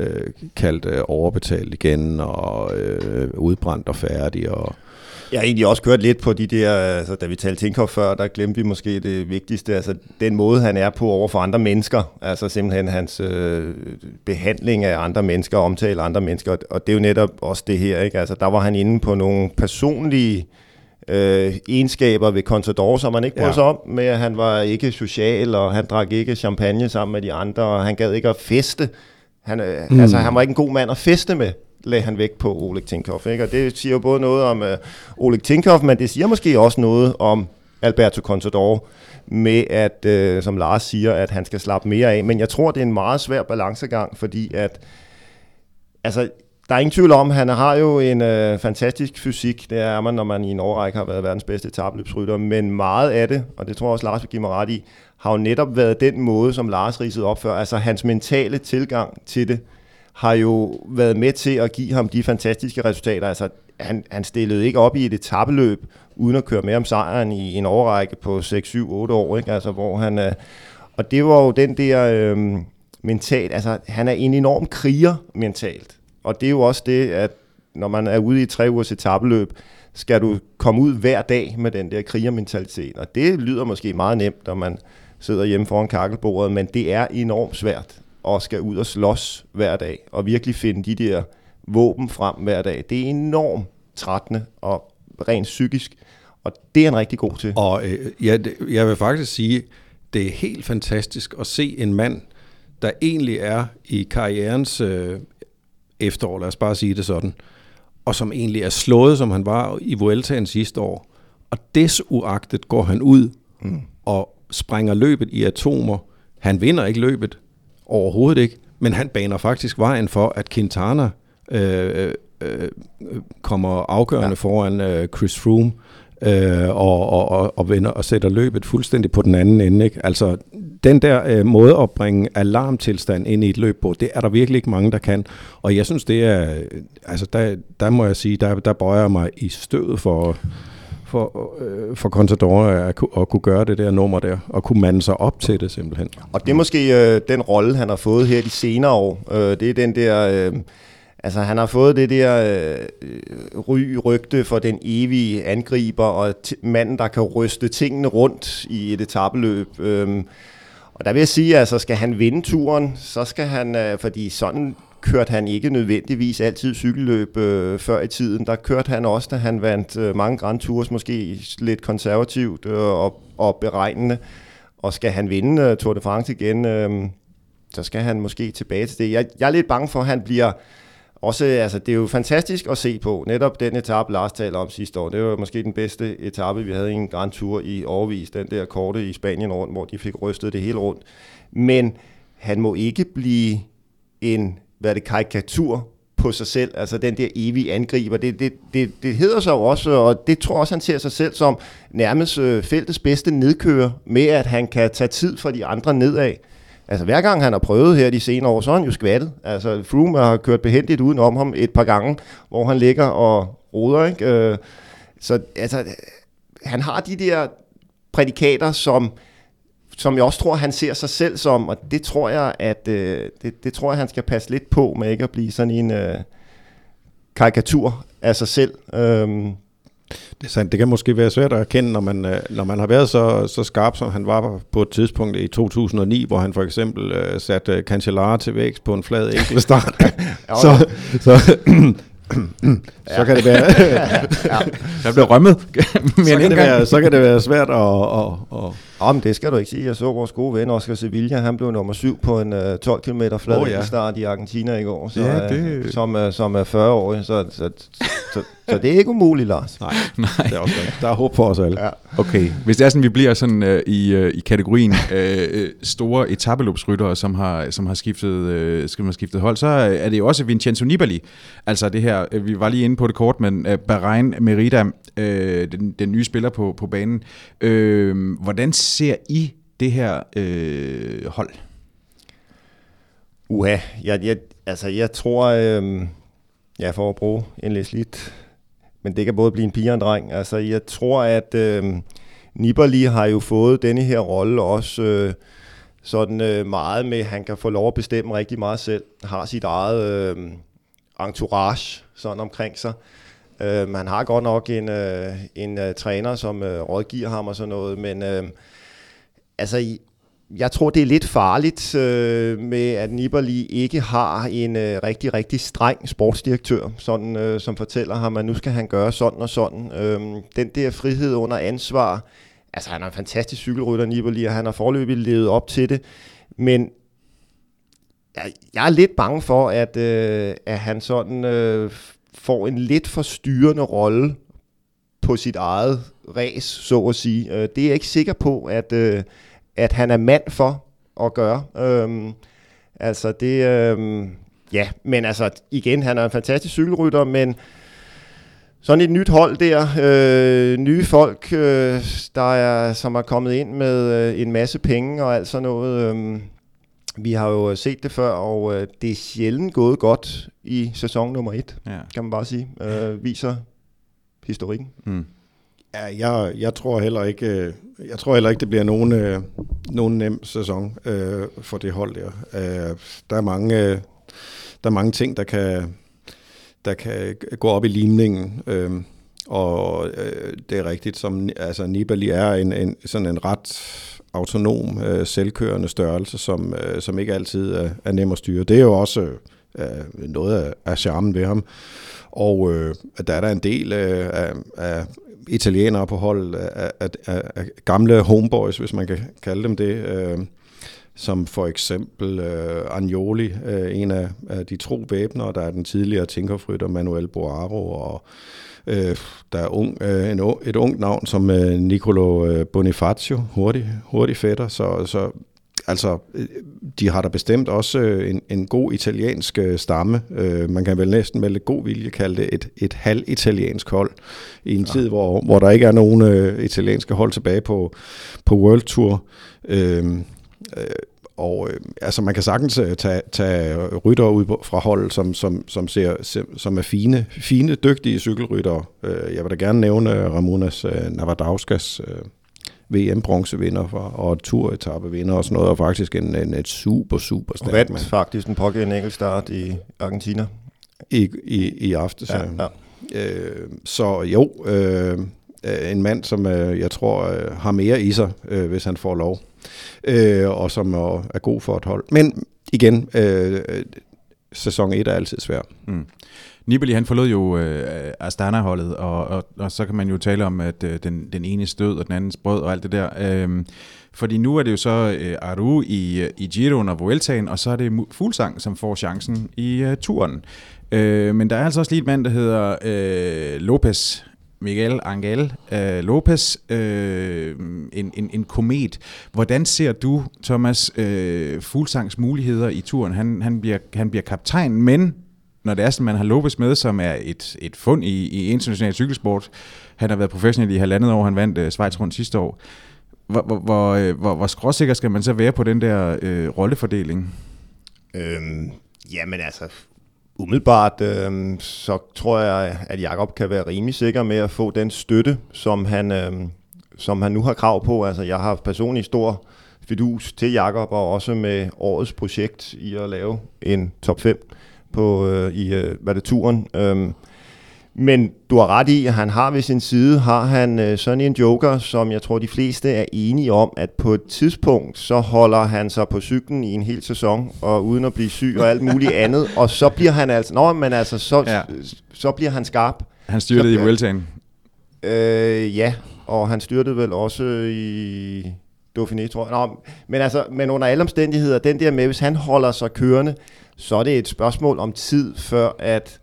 øh, kaldt øh, overbetalt igen, og øh, udbrændt og færdig, og jeg har egentlig også kørt lidt på de der, altså, da vi talte Tinkoff før, der glemte vi måske det vigtigste, altså den måde, han er på over for andre mennesker, altså simpelthen hans øh, behandling af andre mennesker, omtale andre mennesker, og det er jo netop også det her, ikke? Altså der var han inde på nogle personlige øh, egenskaber ved Contador, som man ikke brød ja. sig om, med at han var ikke social, og han drak ikke champagne sammen med de andre, og han gad ikke at feste. Han, øh, mm. altså, han var ikke en god mand at feste med lagde han væk på Oleg Tinkoff. Ikke? Og det siger jo både noget om øh, Oleg Tinkoff, men det siger måske også noget om Alberto Contador, med at, øh, som Lars siger, at han skal slappe mere af. Men jeg tror, det er en meget svær balancegang, fordi at, altså, der er ingen tvivl om, han har jo en øh, fantastisk fysik. Det er man, når man i en årrække har været verdens bedste etabløbsrytter. Men meget af det, og det tror jeg også, Lars vil give mig ret i, har jo netop været den måde, som Lars ridsede op før. Altså hans mentale tilgang til det har jo været med til at give ham de fantastiske resultater. Altså, han, han stillede ikke op i et etabeløb, uden at køre med om sejren i en overrække på 6, 7, 8 år, ikke? Altså, hvor han, øh, og det var jo den der øh, mentalt, altså han er en enorm kriger mentalt, og det er jo også det, at når man er ude i tre ugers etabeløb, skal du komme ud hver dag med den der krigermentalitet, og det lyder måske meget nemt, når man sidder hjemme foran kakkelbordet, men det er enormt svært og skal ud og slås hver dag, og virkelig finde de der våben frem hver dag. Det er enormt trættende og rent psykisk, og det er han rigtig god til. Og øh, ja, jeg vil faktisk sige, det er helt fantastisk at se en mand, der egentlig er i karrierens øh, efterår, lad os bare sige det sådan, og som egentlig er slået, som han var i Vueltaen sidste år. Og desuagtet går han ud mm. og springer løbet i atomer. Han vinder ikke løbet, overhovedet ikke, men han baner faktisk vejen for, at Quintana øh, øh, kommer afgørende ja. foran øh, Chris Froome øh, og, og, og, og, vender, og sætter løbet fuldstændig på den anden ende. Ikke? Altså, den der øh, måde at bringe alarmtilstand ind i et løb på, det er der virkelig ikke mange, der kan. Og jeg synes, det er, altså der, der må jeg sige, der, der bøjer jeg mig i støvet for, for, øh, for Contador at, at kunne gøre det der nummer der, og kunne mande sig op til det simpelthen. Og det er måske øh, den rolle, han har fået her de senere år. Øh, det er den der... Øh, Altså han har fået det der øh, ry rygte for den evige angriber og manden, der kan ryste tingene rundt i et etabeløb. Øhm, og der vil jeg sige, altså skal han vinde turen, så skal han, øh, fordi sådan kørte han ikke nødvendigvis altid cykelløb øh, før i tiden. Der kørte han også, da han vandt øh, mange Grand Tours, måske lidt konservativt øh, og, og beregnende. Og skal han vinde øh, Tour de France igen, øh, så skal han måske tilbage til det. Jeg, jeg er lidt bange for, at han bliver også, altså, det er jo fantastisk at se på. Netop den etape, Lars taler om sidste år, det var måske den bedste etape, vi havde i en Grand Tour i overvis. Den der korte i Spanien rundt, hvor de fik rystet det hele rundt. Men han må ikke blive en, hvad det, karikatur på sig selv, altså den der evige angriber. Det, det, det, det hedder sig jo også, og det tror også, han ser sig selv som nærmest øh, feltets bedste nedkører, med at han kan tage tid for de andre nedad. Altså hver gang han har prøvet her de senere år, så er han jo skvattet. Altså Froome har kørt behendigt uden om ham et par gange, hvor han ligger og roder. Ikke? Øh, så altså, han har de der prædikater, som, som jeg også tror, han ser sig selv som, og det tror jeg, at øh, det, det tror jeg, han skal passe lidt på med ikke at blive sådan en øh, karikatur af sig selv. Øh, det er sandt. Det kan måske være svært at erkende, når man, øh, når man har været så, så skarp, som han var på et tidspunkt i 2009, hvor han for eksempel uh, satte Cancellara til vækst på en flad enkeltstart. så, så, så kan det være... ja. Der bliver rømmet mere så, kan det være, så kan det være svært at... at, at Jamen, det skal du ikke sige. Jeg så vores gode ven, Oscar Sevilla. Han blev nummer syv på en uh, 12 km flad oh, ja. start i Argentina i går. Så, ja, det... uh, som, uh, som er 40 år. Så, så, så, så, så det er ikke umuligt, Lars. Nej, Nej. Det er også Der er håb for os alle. Ja. Okay, hvis det er sådan, vi bliver sådan uh, i, uh, i kategorien uh, store etabeløbsryttere, som har, som har skiftet, uh, skal man skiftet hold, så er det jo også Vincenzo Nibali. Altså det her, uh, vi var lige inde på det kort, men uh, Bahrain Merida, uh, den, den nye spiller på, på banen. Uh, hvordan ser I det her øh, hold? Uha, jeg, jeg, altså jeg tror, øh, jeg får at bruge en lidt, men det kan både blive en pige og en dreng. Altså jeg tror, at øh, Nibali har jo fået denne her rolle også øh, sådan øh, meget med, at han kan få lov at bestemme rigtig meget selv, har sit eget øh, entourage sådan omkring sig. Øh, man har godt nok en, øh, en øh, træner, som øh, rådgiver ham og sådan noget, men øh, altså, jeg tror, det er lidt farligt øh, med, at Nibali ikke har en øh, rigtig, rigtig streng sportsdirektør, sådan, øh, som fortæller ham, at nu skal han gøre sådan og sådan. Øh, den der frihed under ansvar, altså han er en fantastisk cykelrytter, Nibali, og han har forløbig levet op til det, men jeg, jeg er lidt bange for, at, øh, at han sådan øh, får en lidt for styrende rolle på sit eget race, så at sige. Øh, det er jeg ikke sikker på, at, øh, at han er mand for at gøre. Øhm, altså det, øhm, ja, men altså igen, han er en fantastisk cykelrytter, men sådan et nyt hold der, øh, nye folk, øh, der er, som er kommet ind med øh, en masse penge og alt sådan noget. Øh, vi har jo set det før, og øh, det er sjældent gået godt i sæson nummer et, ja. kan man bare sige. Øh, viser historikken. Mm. Ja, jeg, jeg tror heller ikke, øh, jeg tror heller ikke, det bliver nogen, øh, nogen nem sæson øh, for det hold der. Øh, der er mange, øh, der er mange ting, der kan, der kan gå op i limningen. Øh, og øh, det er rigtigt, som altså Nibali er en, en sådan en ret autonom, øh, selvkørende størrelse, som, øh, som ikke altid er, er nem at styre. Det er jo også øh, noget af, af charmen ved ham. Og øh, der er der en del øh, af, af italienere på hold, af, af, af, af gamle homeboys, hvis man kan kalde dem det, øh, som for eksempel øh, Agnoli, øh, en af, af de tro væbner, der er den tidligere tinkerfrytter Manuel Boaro, og øh, der er ung, øh, en, et ungt navn som øh, Nicolo øh, Bonifacio, hurtig, hurtig fætter, så, så altså, øh, de har da bestemt også øh, en, en god italiensk øh, stamme. Man kan vel næsten med lidt god vilje kalde det et, et halv-italiensk hold i en ja. tid, hvor, hvor der ikke er nogen uh, italienske hold tilbage på, på World Tour. Øh, øh, og øh, altså man kan sagtens tage, tage rytter ud fra hold, som, som, som, ser, som er fine, fine, dygtige cykelryttere. Jeg vil da gerne nævne Ramonas Navadauskas, VM-bronzevinder og vinder og sådan noget, og faktisk en, en et super, super stærk mand. Og faktisk en pågældende enkeltstart i Argentina. I, i, i aftes, ja. ja. Øh, så jo, øh, en mand, som øh, jeg tror øh, har mere i sig, øh, hvis han får lov, øh, og som er, er god for et hold. Men igen, øh, sæson 1 er altid svær. Mm. Nibali han forlod jo øh, Astana-holdet, og, og, og så kan man jo tale om, at øh, den, den ene stød og den andens brød og alt det der. Øh, fordi nu er det jo så øh, Aru i, øh, i Giroen og Vueltaen, og så er det Fuglsang, som får chancen i øh, turen. Øh, men der er altså også lige et mand, der hedder øh, Lopez, Miguel Angel øh, Lopez, øh, en, en, en komet. Hvordan ser du, Thomas, øh, Fuglsangs muligheder i turen? Han, han, bliver, han bliver kaptajn, men når det er sådan, man har Lopez med, som er et, et fund i, i international cykelsport. Han har været professionel i halvandet år, han vandt øh, Schweiz rundt sidste år. Hvor, hvor, hvor, øh, hvor, hvor skråsikker skal man så være på den der øh, rollefordeling? Øhm, jamen altså, umiddelbart, øh, så tror jeg, at Jakob kan være rimelig sikker med at få den støtte, som han, øh, som han nu har krav på. Altså, jeg har personligt stor fidus til Jakob, og også med årets projekt i at lave en top 5 på, øh, i øh, hvad det turen. Øhm, men du har ret i, at han har ved sin side, har han øh, sådan en joker, som jeg tror de fleste er enige om, at på et tidspunkt, så holder han sig på cyklen i en hel sæson, og uden at blive syg og alt muligt andet, og så bliver han altså, nå, men altså, så, ja. så bliver han skarp. Han styrtede så, i Vueltaen. Øh, ja, og han styrtede vel også i Dauphiné, tror jeg. Nå, men altså, men under alle omstændigheder, den der med, hvis han holder sig kørende, så er det et spørgsmål om tid, før at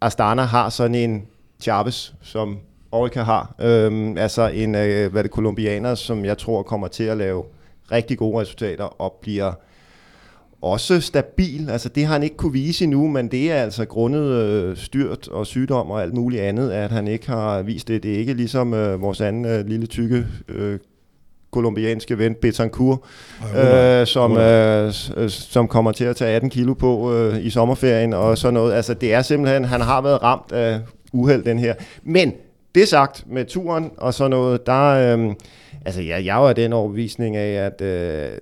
Astana har sådan en Chavez, som Orica har. Øhm, altså en, øh, hvad det, kolumbianer, som jeg tror kommer til at lave rigtig gode resultater og bliver også stabil. Altså det har han ikke kunne vise endnu, men det er altså grundet øh, styrt og sygdom og alt muligt andet, at han ikke har vist det. Det er ikke ligesom øh, vores anden øh, lille tykke øh, kolumbianske ven Betancourt, øh, som, øh, som kommer til at tage 18 kilo på øh, i sommerferien og sådan noget. Altså det er simpelthen, han har været ramt af uheld den her. Men det sagt med turen og sådan noget, der, øh, altså jeg, jeg var den overbevisning af, at øh, Øh,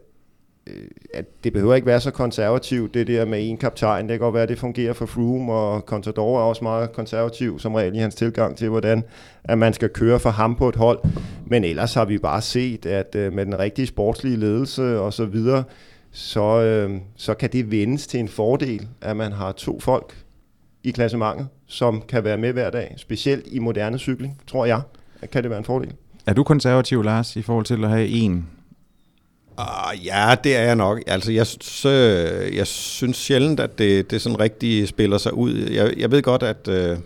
Øh, at det behøver ikke være så konservativt, det der med en kaptajn. Det kan godt være, at det fungerer for Froome, og Contador er også meget konservativ som regel i hans tilgang til, hvordan at man skal køre for ham på et hold. Men ellers har vi bare set, at øh, med den rigtige sportslige ledelse og så videre, så, øh, så kan det vendes til en fordel, at man har to folk i klassementet, som kan være med hver dag. Specielt i moderne cykling, tror jeg, kan det være en fordel. Er du konservativ, Lars, i forhold til at have en Uh, ja, det er jeg nok. Altså, jeg, så, jeg synes sjældent, at det, det sådan rigtig spiller sig ud. Jeg, jeg ved godt, at, øh,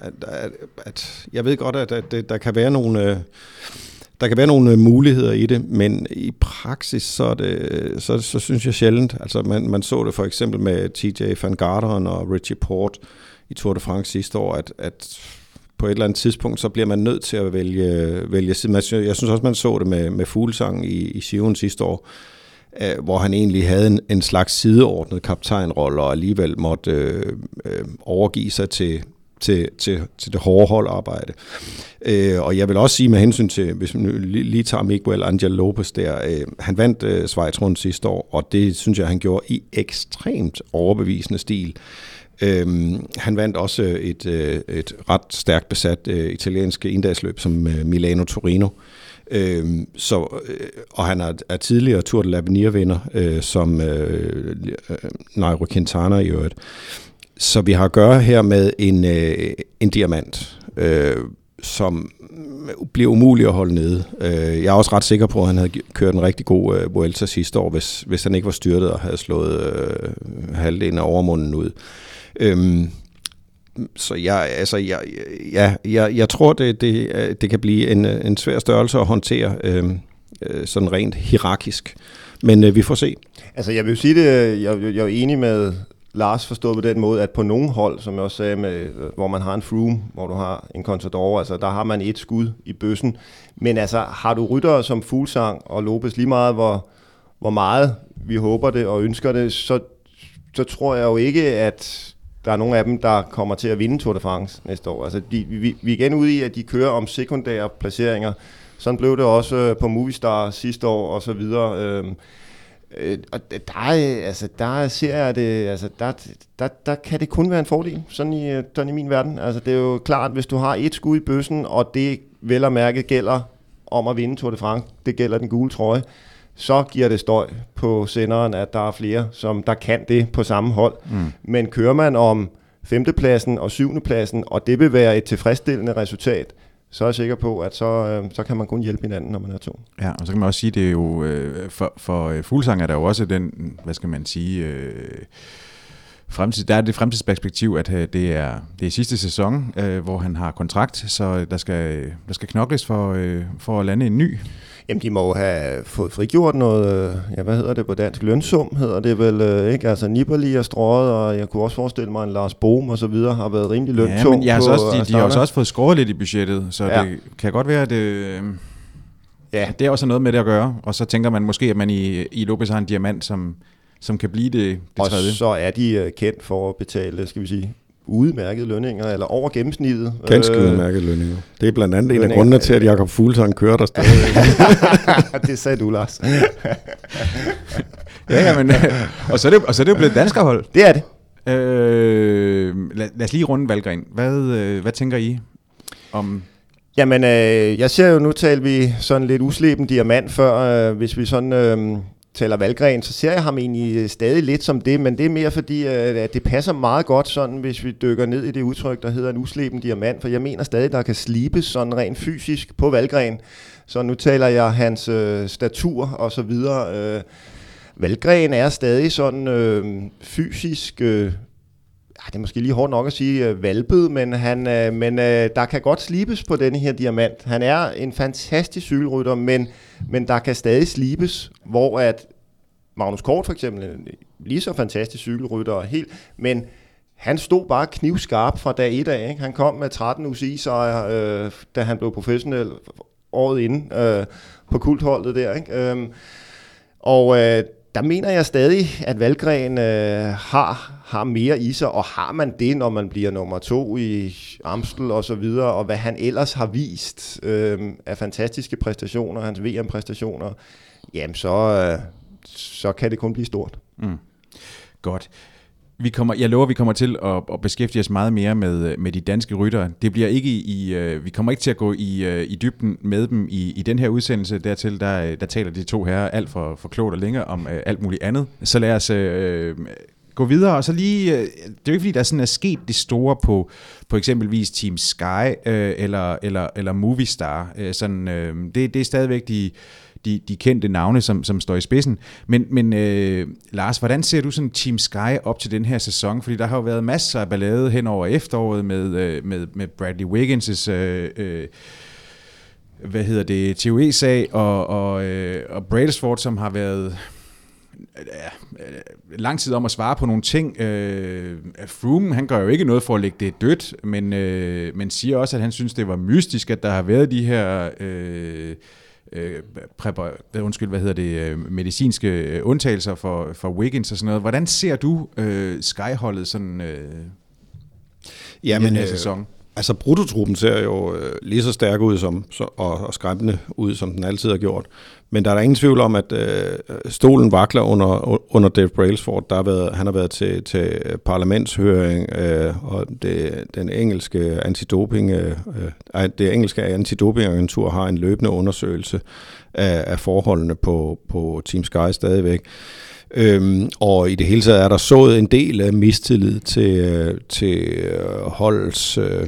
at, at, at jeg ved godt, at, at der kan være nogle... Øh, der kan være nogle øh, muligheder i det, men i praksis, så, er det, så, så synes jeg sjældent. Altså man, man så det for eksempel med TJ Van Garderen og Richie Port i Tour de France sidste år, at, at på et eller andet tidspunkt, så bliver man nødt til at vælge, vælge side. Jeg synes også, man så det med, med Fuglsang i, i Sion sidste år, øh, hvor han egentlig havde en, en slags sideordnet kaptajnrolle, og alligevel måtte øh, øh, overgive sig til, til, til, til det hårde holdarbejde. Øh, og jeg vil også sige med hensyn til, hvis vi lige, lige tager Miguel Angel Lopez der, øh, han vandt øh, Schweiz rundt sidste år, og det synes jeg, han gjorde i ekstremt overbevisende stil. Øhm, han vandt også øh, et, øh, et ret stærkt besat øh, italiensk indagsløb som øh, Milano-Torino. Øhm, så, øh, og han er, er tidligere Tour de l'Avenir-vinder, øh, som øh, øh, Nairo Quintana i øvrigt. Så vi har at gøre her med en, øh, en diamant. Øh, som øh, bliver umulig at holde nede. Øh, jeg er også ret sikker på, at han havde kørt en rigtig god øh, Vuelta sidste år, hvis, hvis han ikke var styrtet og havde slået øh, halvdelen af overmunden ud. Øhm, så jeg, altså, jeg, ja, jeg, jeg tror, det, det, øh, det kan blive en, øh, en svær størrelse at håndtere øhm, øh, sådan rent hierarkisk. Men øh, vi får se. Altså jeg vil sige det, jeg, jeg er enig med Lars forstået på den måde, at på nogle hold, som jeg også sagde, med, hvor man har en Froome, hvor du har en Contador, altså der har man et skud i bøssen. Men altså, har du ryttere som Fuglsang og Lopez lige meget, hvor, hvor meget vi håber det og ønsker det, så, så tror jeg jo ikke, at der er nogle af dem, der kommer til at vinde Tour de France næste år. Altså, de, vi, vi er igen ude i, at de kører om sekundære placeringer. Sådan blev det også øh, på Movistar sidste år og så videre. Øhm, Øh, og der, altså, der ser jeg det, altså, der, der, der kan det kun være en fordel, sådan i, øh, sådan i min verden. Altså, det er jo klart, hvis du har et skud i bøssen, og det vel og mærke gælder om at vinde Tour de France, det gælder den gule trøje, så giver det støj på senderen, at der er flere, som der kan det på samme hold. Mm. Men kører man om femtepladsen og syvendepladsen, og det vil være et tilfredsstillende resultat, så er jeg sikker på, at så, øh, så kan man kun hjælpe hinanden, når man er to. Ja, og så kan man også sige, det er jo, øh, for, for øh, Fuglsang er der jo også den, hvad skal man sige, øh, fremtid, der er det fremtidsperspektiv, at øh, det er, det er sidste sæson, øh, hvor han har kontrakt, så der skal, der skal knokles for, øh, for at lande en ny. Jamen, de må jo have fået frigjort noget, øh, ja, hvad hedder det på dansk? Lønsum hedder det vel, øh, ikke? Altså Nibali er strået, og jeg kunne også forestille mig, at Lars Bohm og så videre har været rimelig løntung. Ja, men jeg har også, de, de har også fået skåret lidt i budgettet, så ja. det kan godt være, at det, ja. det er også noget med det at gøre. Og så tænker man måske, at man i, i Lopez har en diamant, som, som kan blive det, det og tredje. Og så er de kendt for at betale, skal vi sige, udmærkede lønninger, eller over gennemsnittet. Ganske øh, udmærkede lønninger. Det er blandt andet lønninger. en af grundene til, at Jakob Fuglsang kører der stadig. det sagde du, Lars. ja, ja, men, og, så er det, og så er det jo blevet danskerhold. Det er det. Øh, lad, lad os lige runde Valgren. Hvad, øh, hvad tænker I om... Jamen, øh, jeg ser jo, nu talte vi sådan lidt usleben diamant før, øh, hvis vi sådan... Øh, taler Valgren, så ser jeg ham egentlig øh, stadig lidt som det, men det er mere fordi, øh, at det passer meget godt sådan, hvis vi dykker ned i det udtryk, der hedder en usleben diamant, for jeg mener stadig, der kan slibes sådan rent fysisk på Valgren. Så nu taler jeg hans øh, statur og så videre. Øh, Valgren er stadig sådan øh, fysisk øh, det er måske lige hårdt nok at sige øh, valpet, men, han, øh, men øh, der kan godt slibes på denne her diamant. Han er en fantastisk cykelrytter, men, men der kan stadig slibes, hvor at Magnus Kort for eksempel, lige så fantastisk cykelrytter, helt, men han stod bare knivskarp fra dag 1 af. Ikke? Han kom med 13 UCI-sejre, øh, da han blev professionel året inden øh, på kultholdet der. Ikke? Øh, og øh, der mener jeg stadig, at Valgren øh, har, har mere i sig, og har man det, når man bliver nummer to i Amstel og så videre, og hvad han ellers har vist øh, af fantastiske præstationer, hans VM-præstationer, jamen så, øh, så kan det kun blive stort. Mm. Godt vi kommer, jeg lover, at vi kommer til at, at beskæftige os meget mere med, med de danske ryttere. Det bliver ikke i, uh, vi kommer ikke til at gå i, uh, i dybden med dem i, i den her udsendelse. Dertil der, der taler de to herrer alt for, for klogt og længere om uh, alt muligt andet. Så lad os uh, gå videre, og så lige, uh, det er jo ikke fordi, der sådan er sket det store på, på eksempelvis Team Sky uh, eller, eller, eller Movistar. Uh, sådan, uh, det, det er stadigvæk de de, de kendte navne, som, som står i spidsen. Men, men øh, Lars, hvordan ser du sådan Team Sky op til den her sæson? Fordi der har jo været masser af ballade hen over efteråret med, øh, med, med Bradley Wiggins' øh, øh, hvad hedder det, TOE-sag, og, og, øh, og Brailsford, som har været ja, øh, lang tid om at svare på nogle ting. Øh, Froome, han gør jo ikke noget for at lægge det dødt, men, øh, men siger også, at han synes, det var mystisk, at der har været de her... Øh, øh, præpar, undskyld, hvad hedder det, øh, medicinske øh, undtagelser for, for Wiggins og sådan noget. Hvordan ser du øh, Skyholdet sådan øh, Jamen, i den her øh, sæson? Altså, brutotruppen ser jo øh, lige så stærk ud som, så, og, og skræmmende ud, som den altid har gjort. Men der er der ingen tvivl om, at øh, stolen vakler under, under Dave Brailsford. Der har været, han har været til, til parlamentshøring, øh, og det, den engelske antidoping, øh, øh det engelske antidopingagentur har en løbende undersøgelse af, af forholdene på, på Team Sky stadigvæk. Øhm, og i det hele taget er der sået en del af mistillid til, øh, til øh, holdets øh,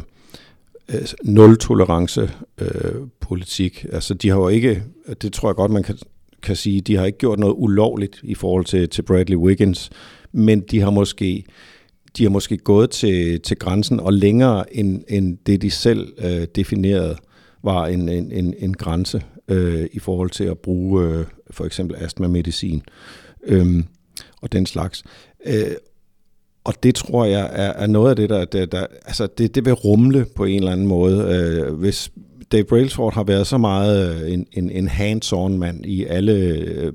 øh, nul-tolerance øh, politik. Altså, de har jo ikke, det tror jeg godt, man kan, kan sige, de har ikke gjort noget ulovligt i forhold til, til Bradley Wiggins, men de har måske de har måske gået til, til grænsen og længere end, end det, de selv øh, definerede var en, en, en, en grænse øh, i forhold til at bruge øh, for eksempel astma-medicin øh, og den slags. Øh, og det tror jeg er, er noget af det, der, der, der altså det, det vil rumle på en eller anden måde. Øh, hvis Dave Brailsford har været så meget øh, en, en, en hands-on mand i alle øh,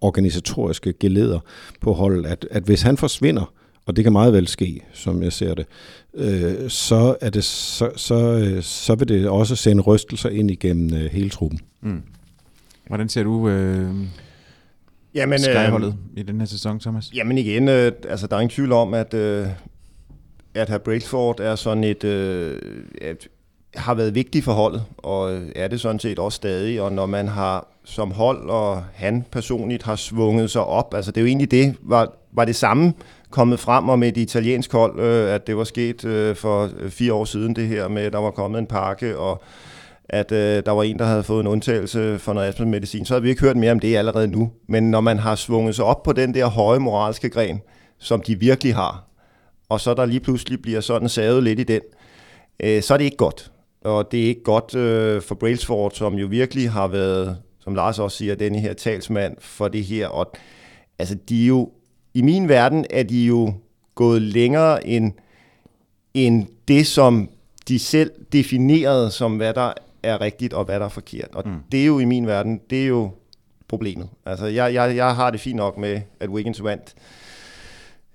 organisatoriske geleder på holdet, at, at hvis han forsvinder, og det kan meget vel ske, som jeg ser det, øh, så, er det så, så, øh, så vil det også sende rystelser ind igennem øh, hele truppen. Mm. Hvordan ser du øh, jamen, Skyholdet øh, i den her sæson, Thomas? Jamen igen, øh, altså der er ingen tvivl om, at, øh, at her Brailsford er sådan et, øh, et har været vigtig for holdet, og er det sådan set også stadig, og når man har som hold, og han personligt har svunget sig op, altså det er jo egentlig det, var, var det samme kommet frem om et italiensk hold, øh, at det var sket øh, for fire år siden det her med, at der var kommet en pakke, og at øh, der var en, der havde fået en undtagelse for noget astma-medicin, så havde vi ikke hørt mere om det allerede nu. Men når man har svunget sig op på den der høje moralske gren, som de virkelig har, og så der lige pludselig bliver sådan savet lidt i den, øh, så er det ikke godt. Og det er ikke godt øh, for Brailsford, som jo virkelig har været, som Lars også siger, denne her talsmand for det her. Og, altså, de er jo, i min verden er de jo gået længere end, end det, som de selv definerede som, hvad der er rigtigt og hvad der er forkert. Og mm. det er jo i min verden, det er jo problemet. Altså, jeg, jeg, jeg har det fint nok med, at Wiggins vandt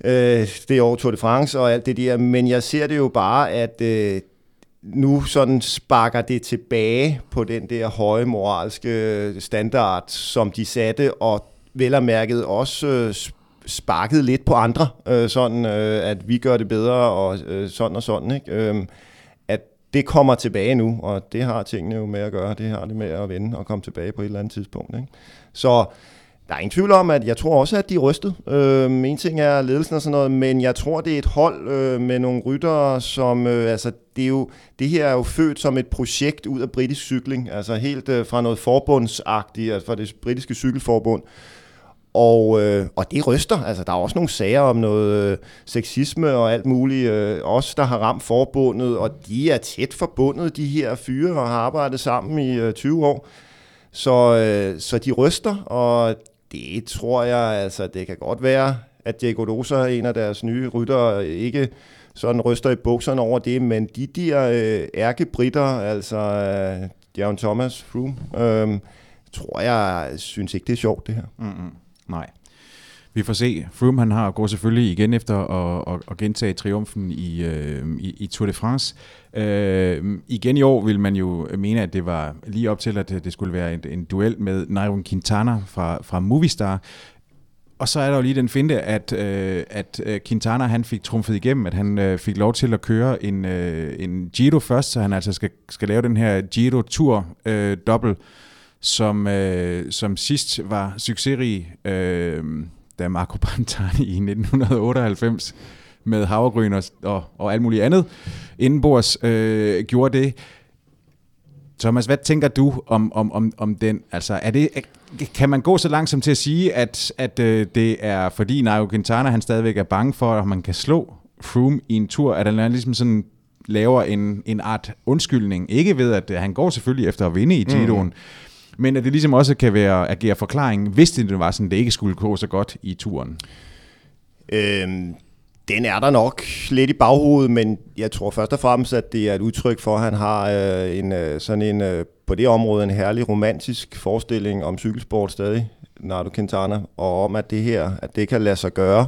øh, det år Tour de France og alt det der, men jeg ser det jo bare, at øh, nu sådan sparker det tilbage på den der høje moralske standard, som de satte, og vel og mærket også øh, sparket lidt på andre, øh, sådan øh, at vi gør det bedre, og øh, sådan og sådan. Ikke? Øh, det kommer tilbage nu, og det har tingene jo med at gøre, det har det med at vende og komme tilbage på et eller andet tidspunkt. Ikke? Så der er ingen tvivl om, at jeg tror også, at de er rystet. Øh, en ting er ledelsen og sådan noget, men jeg tror, det er et hold øh, med nogle ryttere, som, øh, altså, det, er jo, det her er jo født som et projekt ud af britisk cykling, altså helt øh, fra noget forbundsagtigt, altså fra det britiske cykelforbund, og, øh, og det ryster. Altså, der er også nogle sager om noget øh, sexisme og alt muligt. Øh, også der har ramt forbundet, og de er tæt forbundet, de her fyre, og har arbejdet sammen i øh, 20 år. Så, øh, så de ryster, og det tror jeg, altså, det kan godt være, at Diego Dosa, en af deres nye rytter, ikke sådan ryster i bukserne over det, men de der øh, ærkebritter, altså øh, Dion Thomas, Froome, øh, tror jeg, synes ikke, det er sjovt, det her. Mm-hmm. Nej. Vi får se. Froome han har går selvfølgelig igen efter at, at, at gentage triumfen i, øh, i, i Tour de France. Øh, igen i år vil man jo mene, at det var lige op til, at det skulle være en, en duel med Nairo Quintana fra, fra Movistar. Og så er der jo lige den finte, at, øh, at øh, Quintana han fik trumfet igennem, at han øh, fik lov til at køre en, øh, en Giro først, så han altså skal, skal lave den her Giro Tour øh, som, øh, som sidst var succesrig, øh, da Marco Pantani i 1998 med havregryn og, og, og alt muligt andet indenbords øh, gjorde det. Thomas, hvad tænker du om, om, om, om den? Altså, er det, kan man gå så langt som til at sige, at, at øh, det er fordi Nairo Quintana han stadigvæk er bange for, at man kan slå Froome i en tur, at han ligesom sådan laver en, en art undskyldning. Ikke ved, at han går selvfølgelig efter at vinde i Giroen, mm men at det ligesom også kan være agere forklaring, hvis det var sådan, det ikke skulle gå så godt i turen. Øhm, den er der nok lidt i baghovedet, men jeg tror først og fremmest, at det er et udtryk for, at han har øh, en, øh, sådan en, øh, på det område en herlig romantisk forestilling om cykelsport stadig, Nardo Quintana, og om, at det her, at det kan lade sig gøre.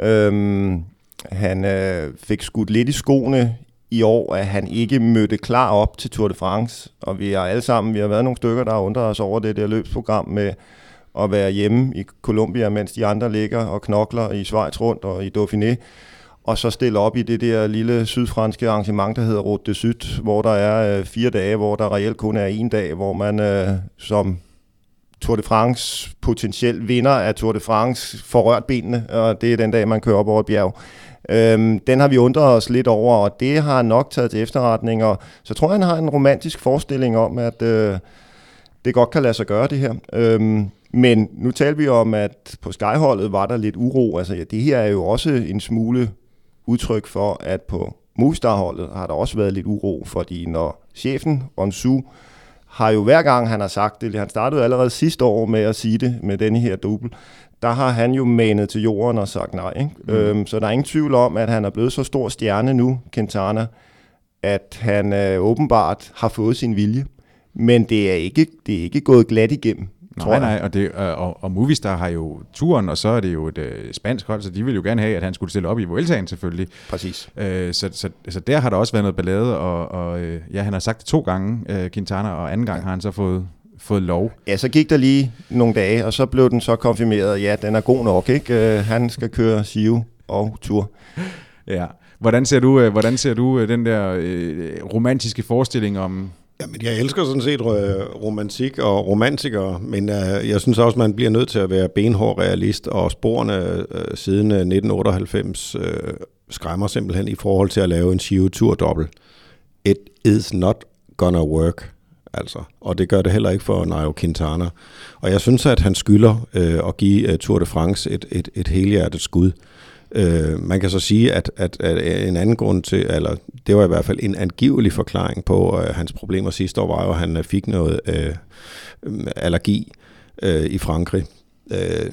Øhm, han øh, fik skudt lidt i skoene i år, at han ikke mødte klar op til Tour de France, og vi har alle sammen, vi har været nogle stykker, der har undret os over det der løbsprogram med at være hjemme i Colombia, mens de andre ligger og knokler i Schweiz rundt og i Dauphiné, og så stille op i det der lille sydfranske arrangement, der hedder Route de Syd, hvor der er øh, fire dage, hvor der reelt kun er en dag, hvor man øh, som Tour de France potentiel vinder af Tour de France får rørt benene, og det er den dag, man kører op over et bjerg. Øhm, den har vi undret os lidt over, og det har nok taget til efterretning, og så tror jeg, han har en romantisk forestilling om, at øh, det godt kan lade sig gøre det her. Øhm, men nu taler vi om, at på Skyholdet var der lidt uro. Altså, ja, det her er jo også en smule udtryk for, at på Movistar-holdet har der også været lidt uro, fordi når chefen, Onsu, har jo hver gang han har sagt det, han startede allerede sidste år med at sige det med denne her dubbel, der har han jo manet til jorden og sagt nej. Ikke? Mm. Øhm, så der er ingen tvivl om, at han er blevet så stor stjerne nu, Quintana, at han øh, åbenbart har fået sin vilje. Men det er ikke, det er ikke gået glat igennem. Nej, tror nej, og, det, og, og Movistar har jo turen, og så er det jo et uh, spansk hold, så de vil jo gerne have, at han skulle stille op i Vueltaen selvfølgelig. Præcis. Uh, så, så, så der har der også været noget ballade, og, og uh, ja, han har sagt det to gange, uh, Quintana, og anden gang ja. har han så fået, fået lov. Ja, så gik der lige nogle dage, og så blev den så konfirmeret, ja, den er god nok, ikke? Uh, han skal køre Siu og Tur. Ja. Hvordan ser du, hvordan ser du den der uh, romantiske forestilling om, Jamen, jeg elsker sådan set øh, romantik og romantikere, men uh, jeg synes også, man bliver nødt til at være benhård realist, og sporene uh, siden 1998 uh, skræmmer simpelthen i forhold til at lave en Giro-tur dobbelt. It is not gonna work, altså. Og det gør det heller ikke for Nairo Quintana. Og jeg synes, at han skylder uh, at give Tour de France et, et, et helhjertet skud. Øh, Øh, man kan så sige, at, at, at øh, en anden grund til, eller det var i hvert fald en angivelig forklaring på øh, hans problemer sidste år, var jo, at han øh, fik noget øh, mm, allergi øh, i Frankrig. Øh,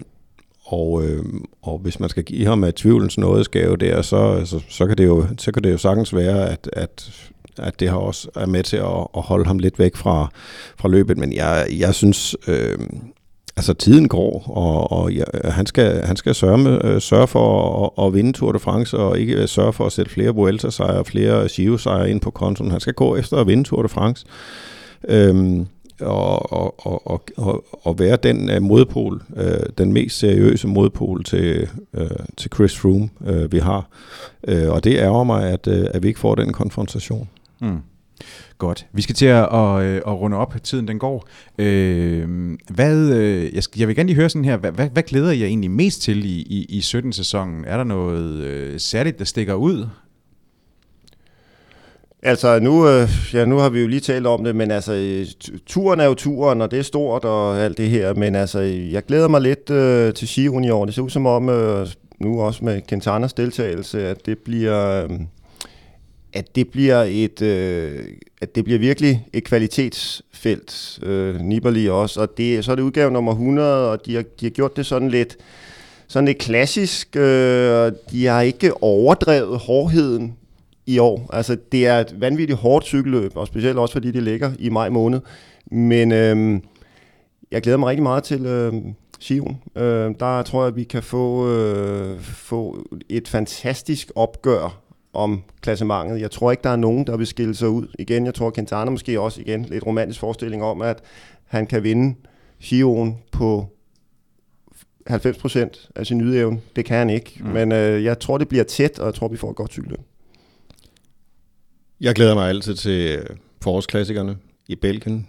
og, øh, og hvis man skal give ham et tvivlens nådesgave der, så, så, så, kan det jo, så kan det jo sagtens være, at, at, at det har også er med til at, at holde ham lidt væk fra, fra løbet. Men jeg, jeg synes, øh, altså tiden går, og, og ja, han skal, han skal sørge, med, øh, sørge for at, at vinde Tour de France, og ikke øh, sørge for at sætte flere Vuelta-sejre og flere Giro-sejre ind på kontoen. Han skal gå efter at vinde Tour de France. Øhm, og, og, og, og, og være den uh, modpol, uh, den mest seriøse modpol til, uh, til Chris Froome, uh, vi har. Uh, og det ærger mig, at, uh, at vi ikke får den konfrontation. Mm. Godt. Vi skal til at, at, øh, at runde op. Tiden den går. Øhm, øh, hvad, jeg, skal, jeg vil gerne lige høre sådan her. Hvad, hvad, hvad glæder jeg egentlig mest til i, i, i 17-sæsonen? Er der noget øh, særligt, der stikker ud? Altså nu, øh, ja, nu har vi jo lige talt om det, men altså øh, turen er jo turen, og det er stort og alt det her, men altså jeg glæder mig lidt øh, til Giroen i år. Det ser ud som om, øh, nu også med Quintanas deltagelse, at det bliver... Øh, at det bliver et øh, at det bliver virkelig et kvalitetsfelt øh, Nibali også. Og det så er det udgave nummer 100 og de har, de har gjort det sådan lidt sådan lidt klassisk øh, de har ikke overdrevet hårdheden i år. Altså det er et vanvittigt hårdt cykelløb og specielt også fordi det ligger i maj måned. Men øh, jeg glæder mig rigtig meget til øh, Sion. Øh, der tror jeg, at vi kan få, øh, få et fantastisk opgør om klassementet. Jeg tror ikke, der er nogen, der vil skille sig ud. Igen, jeg tror, Quintana måske også igen lidt romantisk forestilling om, at han kan vinde Giroen på 90% af sin ydeevne. Det kan han ikke. Mm. Men øh, jeg tror, det bliver tæt, og jeg tror, vi får et godt cykelløb. Jeg glæder mig altid til øh, forårsklassikerne i Belgien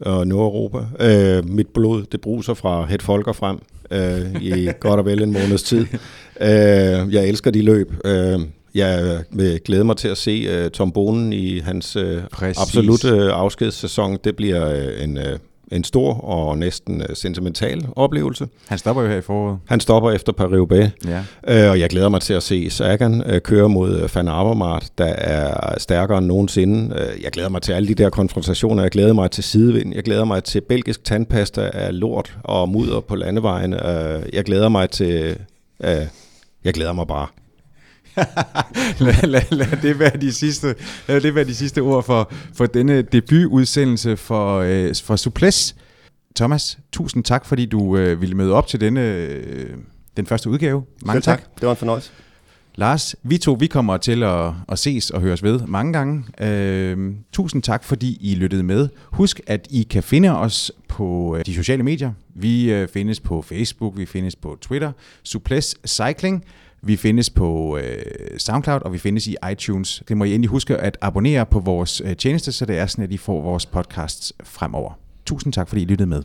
og Nordeuropa. Øh, mit blod, det bruser fra het folker frem øh, i godt og vel en måneds tid. Øh, jeg elsker de løb. Øh, jeg vil glæde mig til at se uh, Tom Bonen i hans uh, absolute uh, afskedssæson. Det bliver uh, en, uh, en stor og næsten uh, sentimental oplevelse. Han stopper jo her i foråret. Han stopper efter Paris-Roubaix. Ja. Uh, og jeg glæder mig til at se Sagan uh, køre mod uh, Van Avermaet, der er stærkere end nogensinde. Uh, jeg glæder mig til alle de der konfrontationer. Jeg glæder mig til sidevind. Jeg glæder mig til belgisk tandpasta af lort og mudder på landevejen. Uh, jeg glæder mig til... Uh, jeg glæder mig bare lad, lad, lad, det være de sidste, lad det være de sidste ord for, for denne debutudsendelse for, øh, for Suples. Thomas, tusind tak, fordi du øh, ville møde op til denne, øh, den første udgave. Mange tak. tak. Det var en fornøjelse. Lars, vi to vi kommer til at, at ses og høres ved mange gange. Øh, tusind tak, fordi I lyttede med. Husk, at I kan finde os på øh, de sociale medier. Vi øh, findes på Facebook, vi findes på Twitter, Suples Cycling. Vi findes på øh, SoundCloud, og vi findes i iTunes. Det må I endelig huske at abonnere på vores øh, tjeneste, så det er sådan, at I får vores podcasts fremover. Tusind tak, fordi I lyttede med.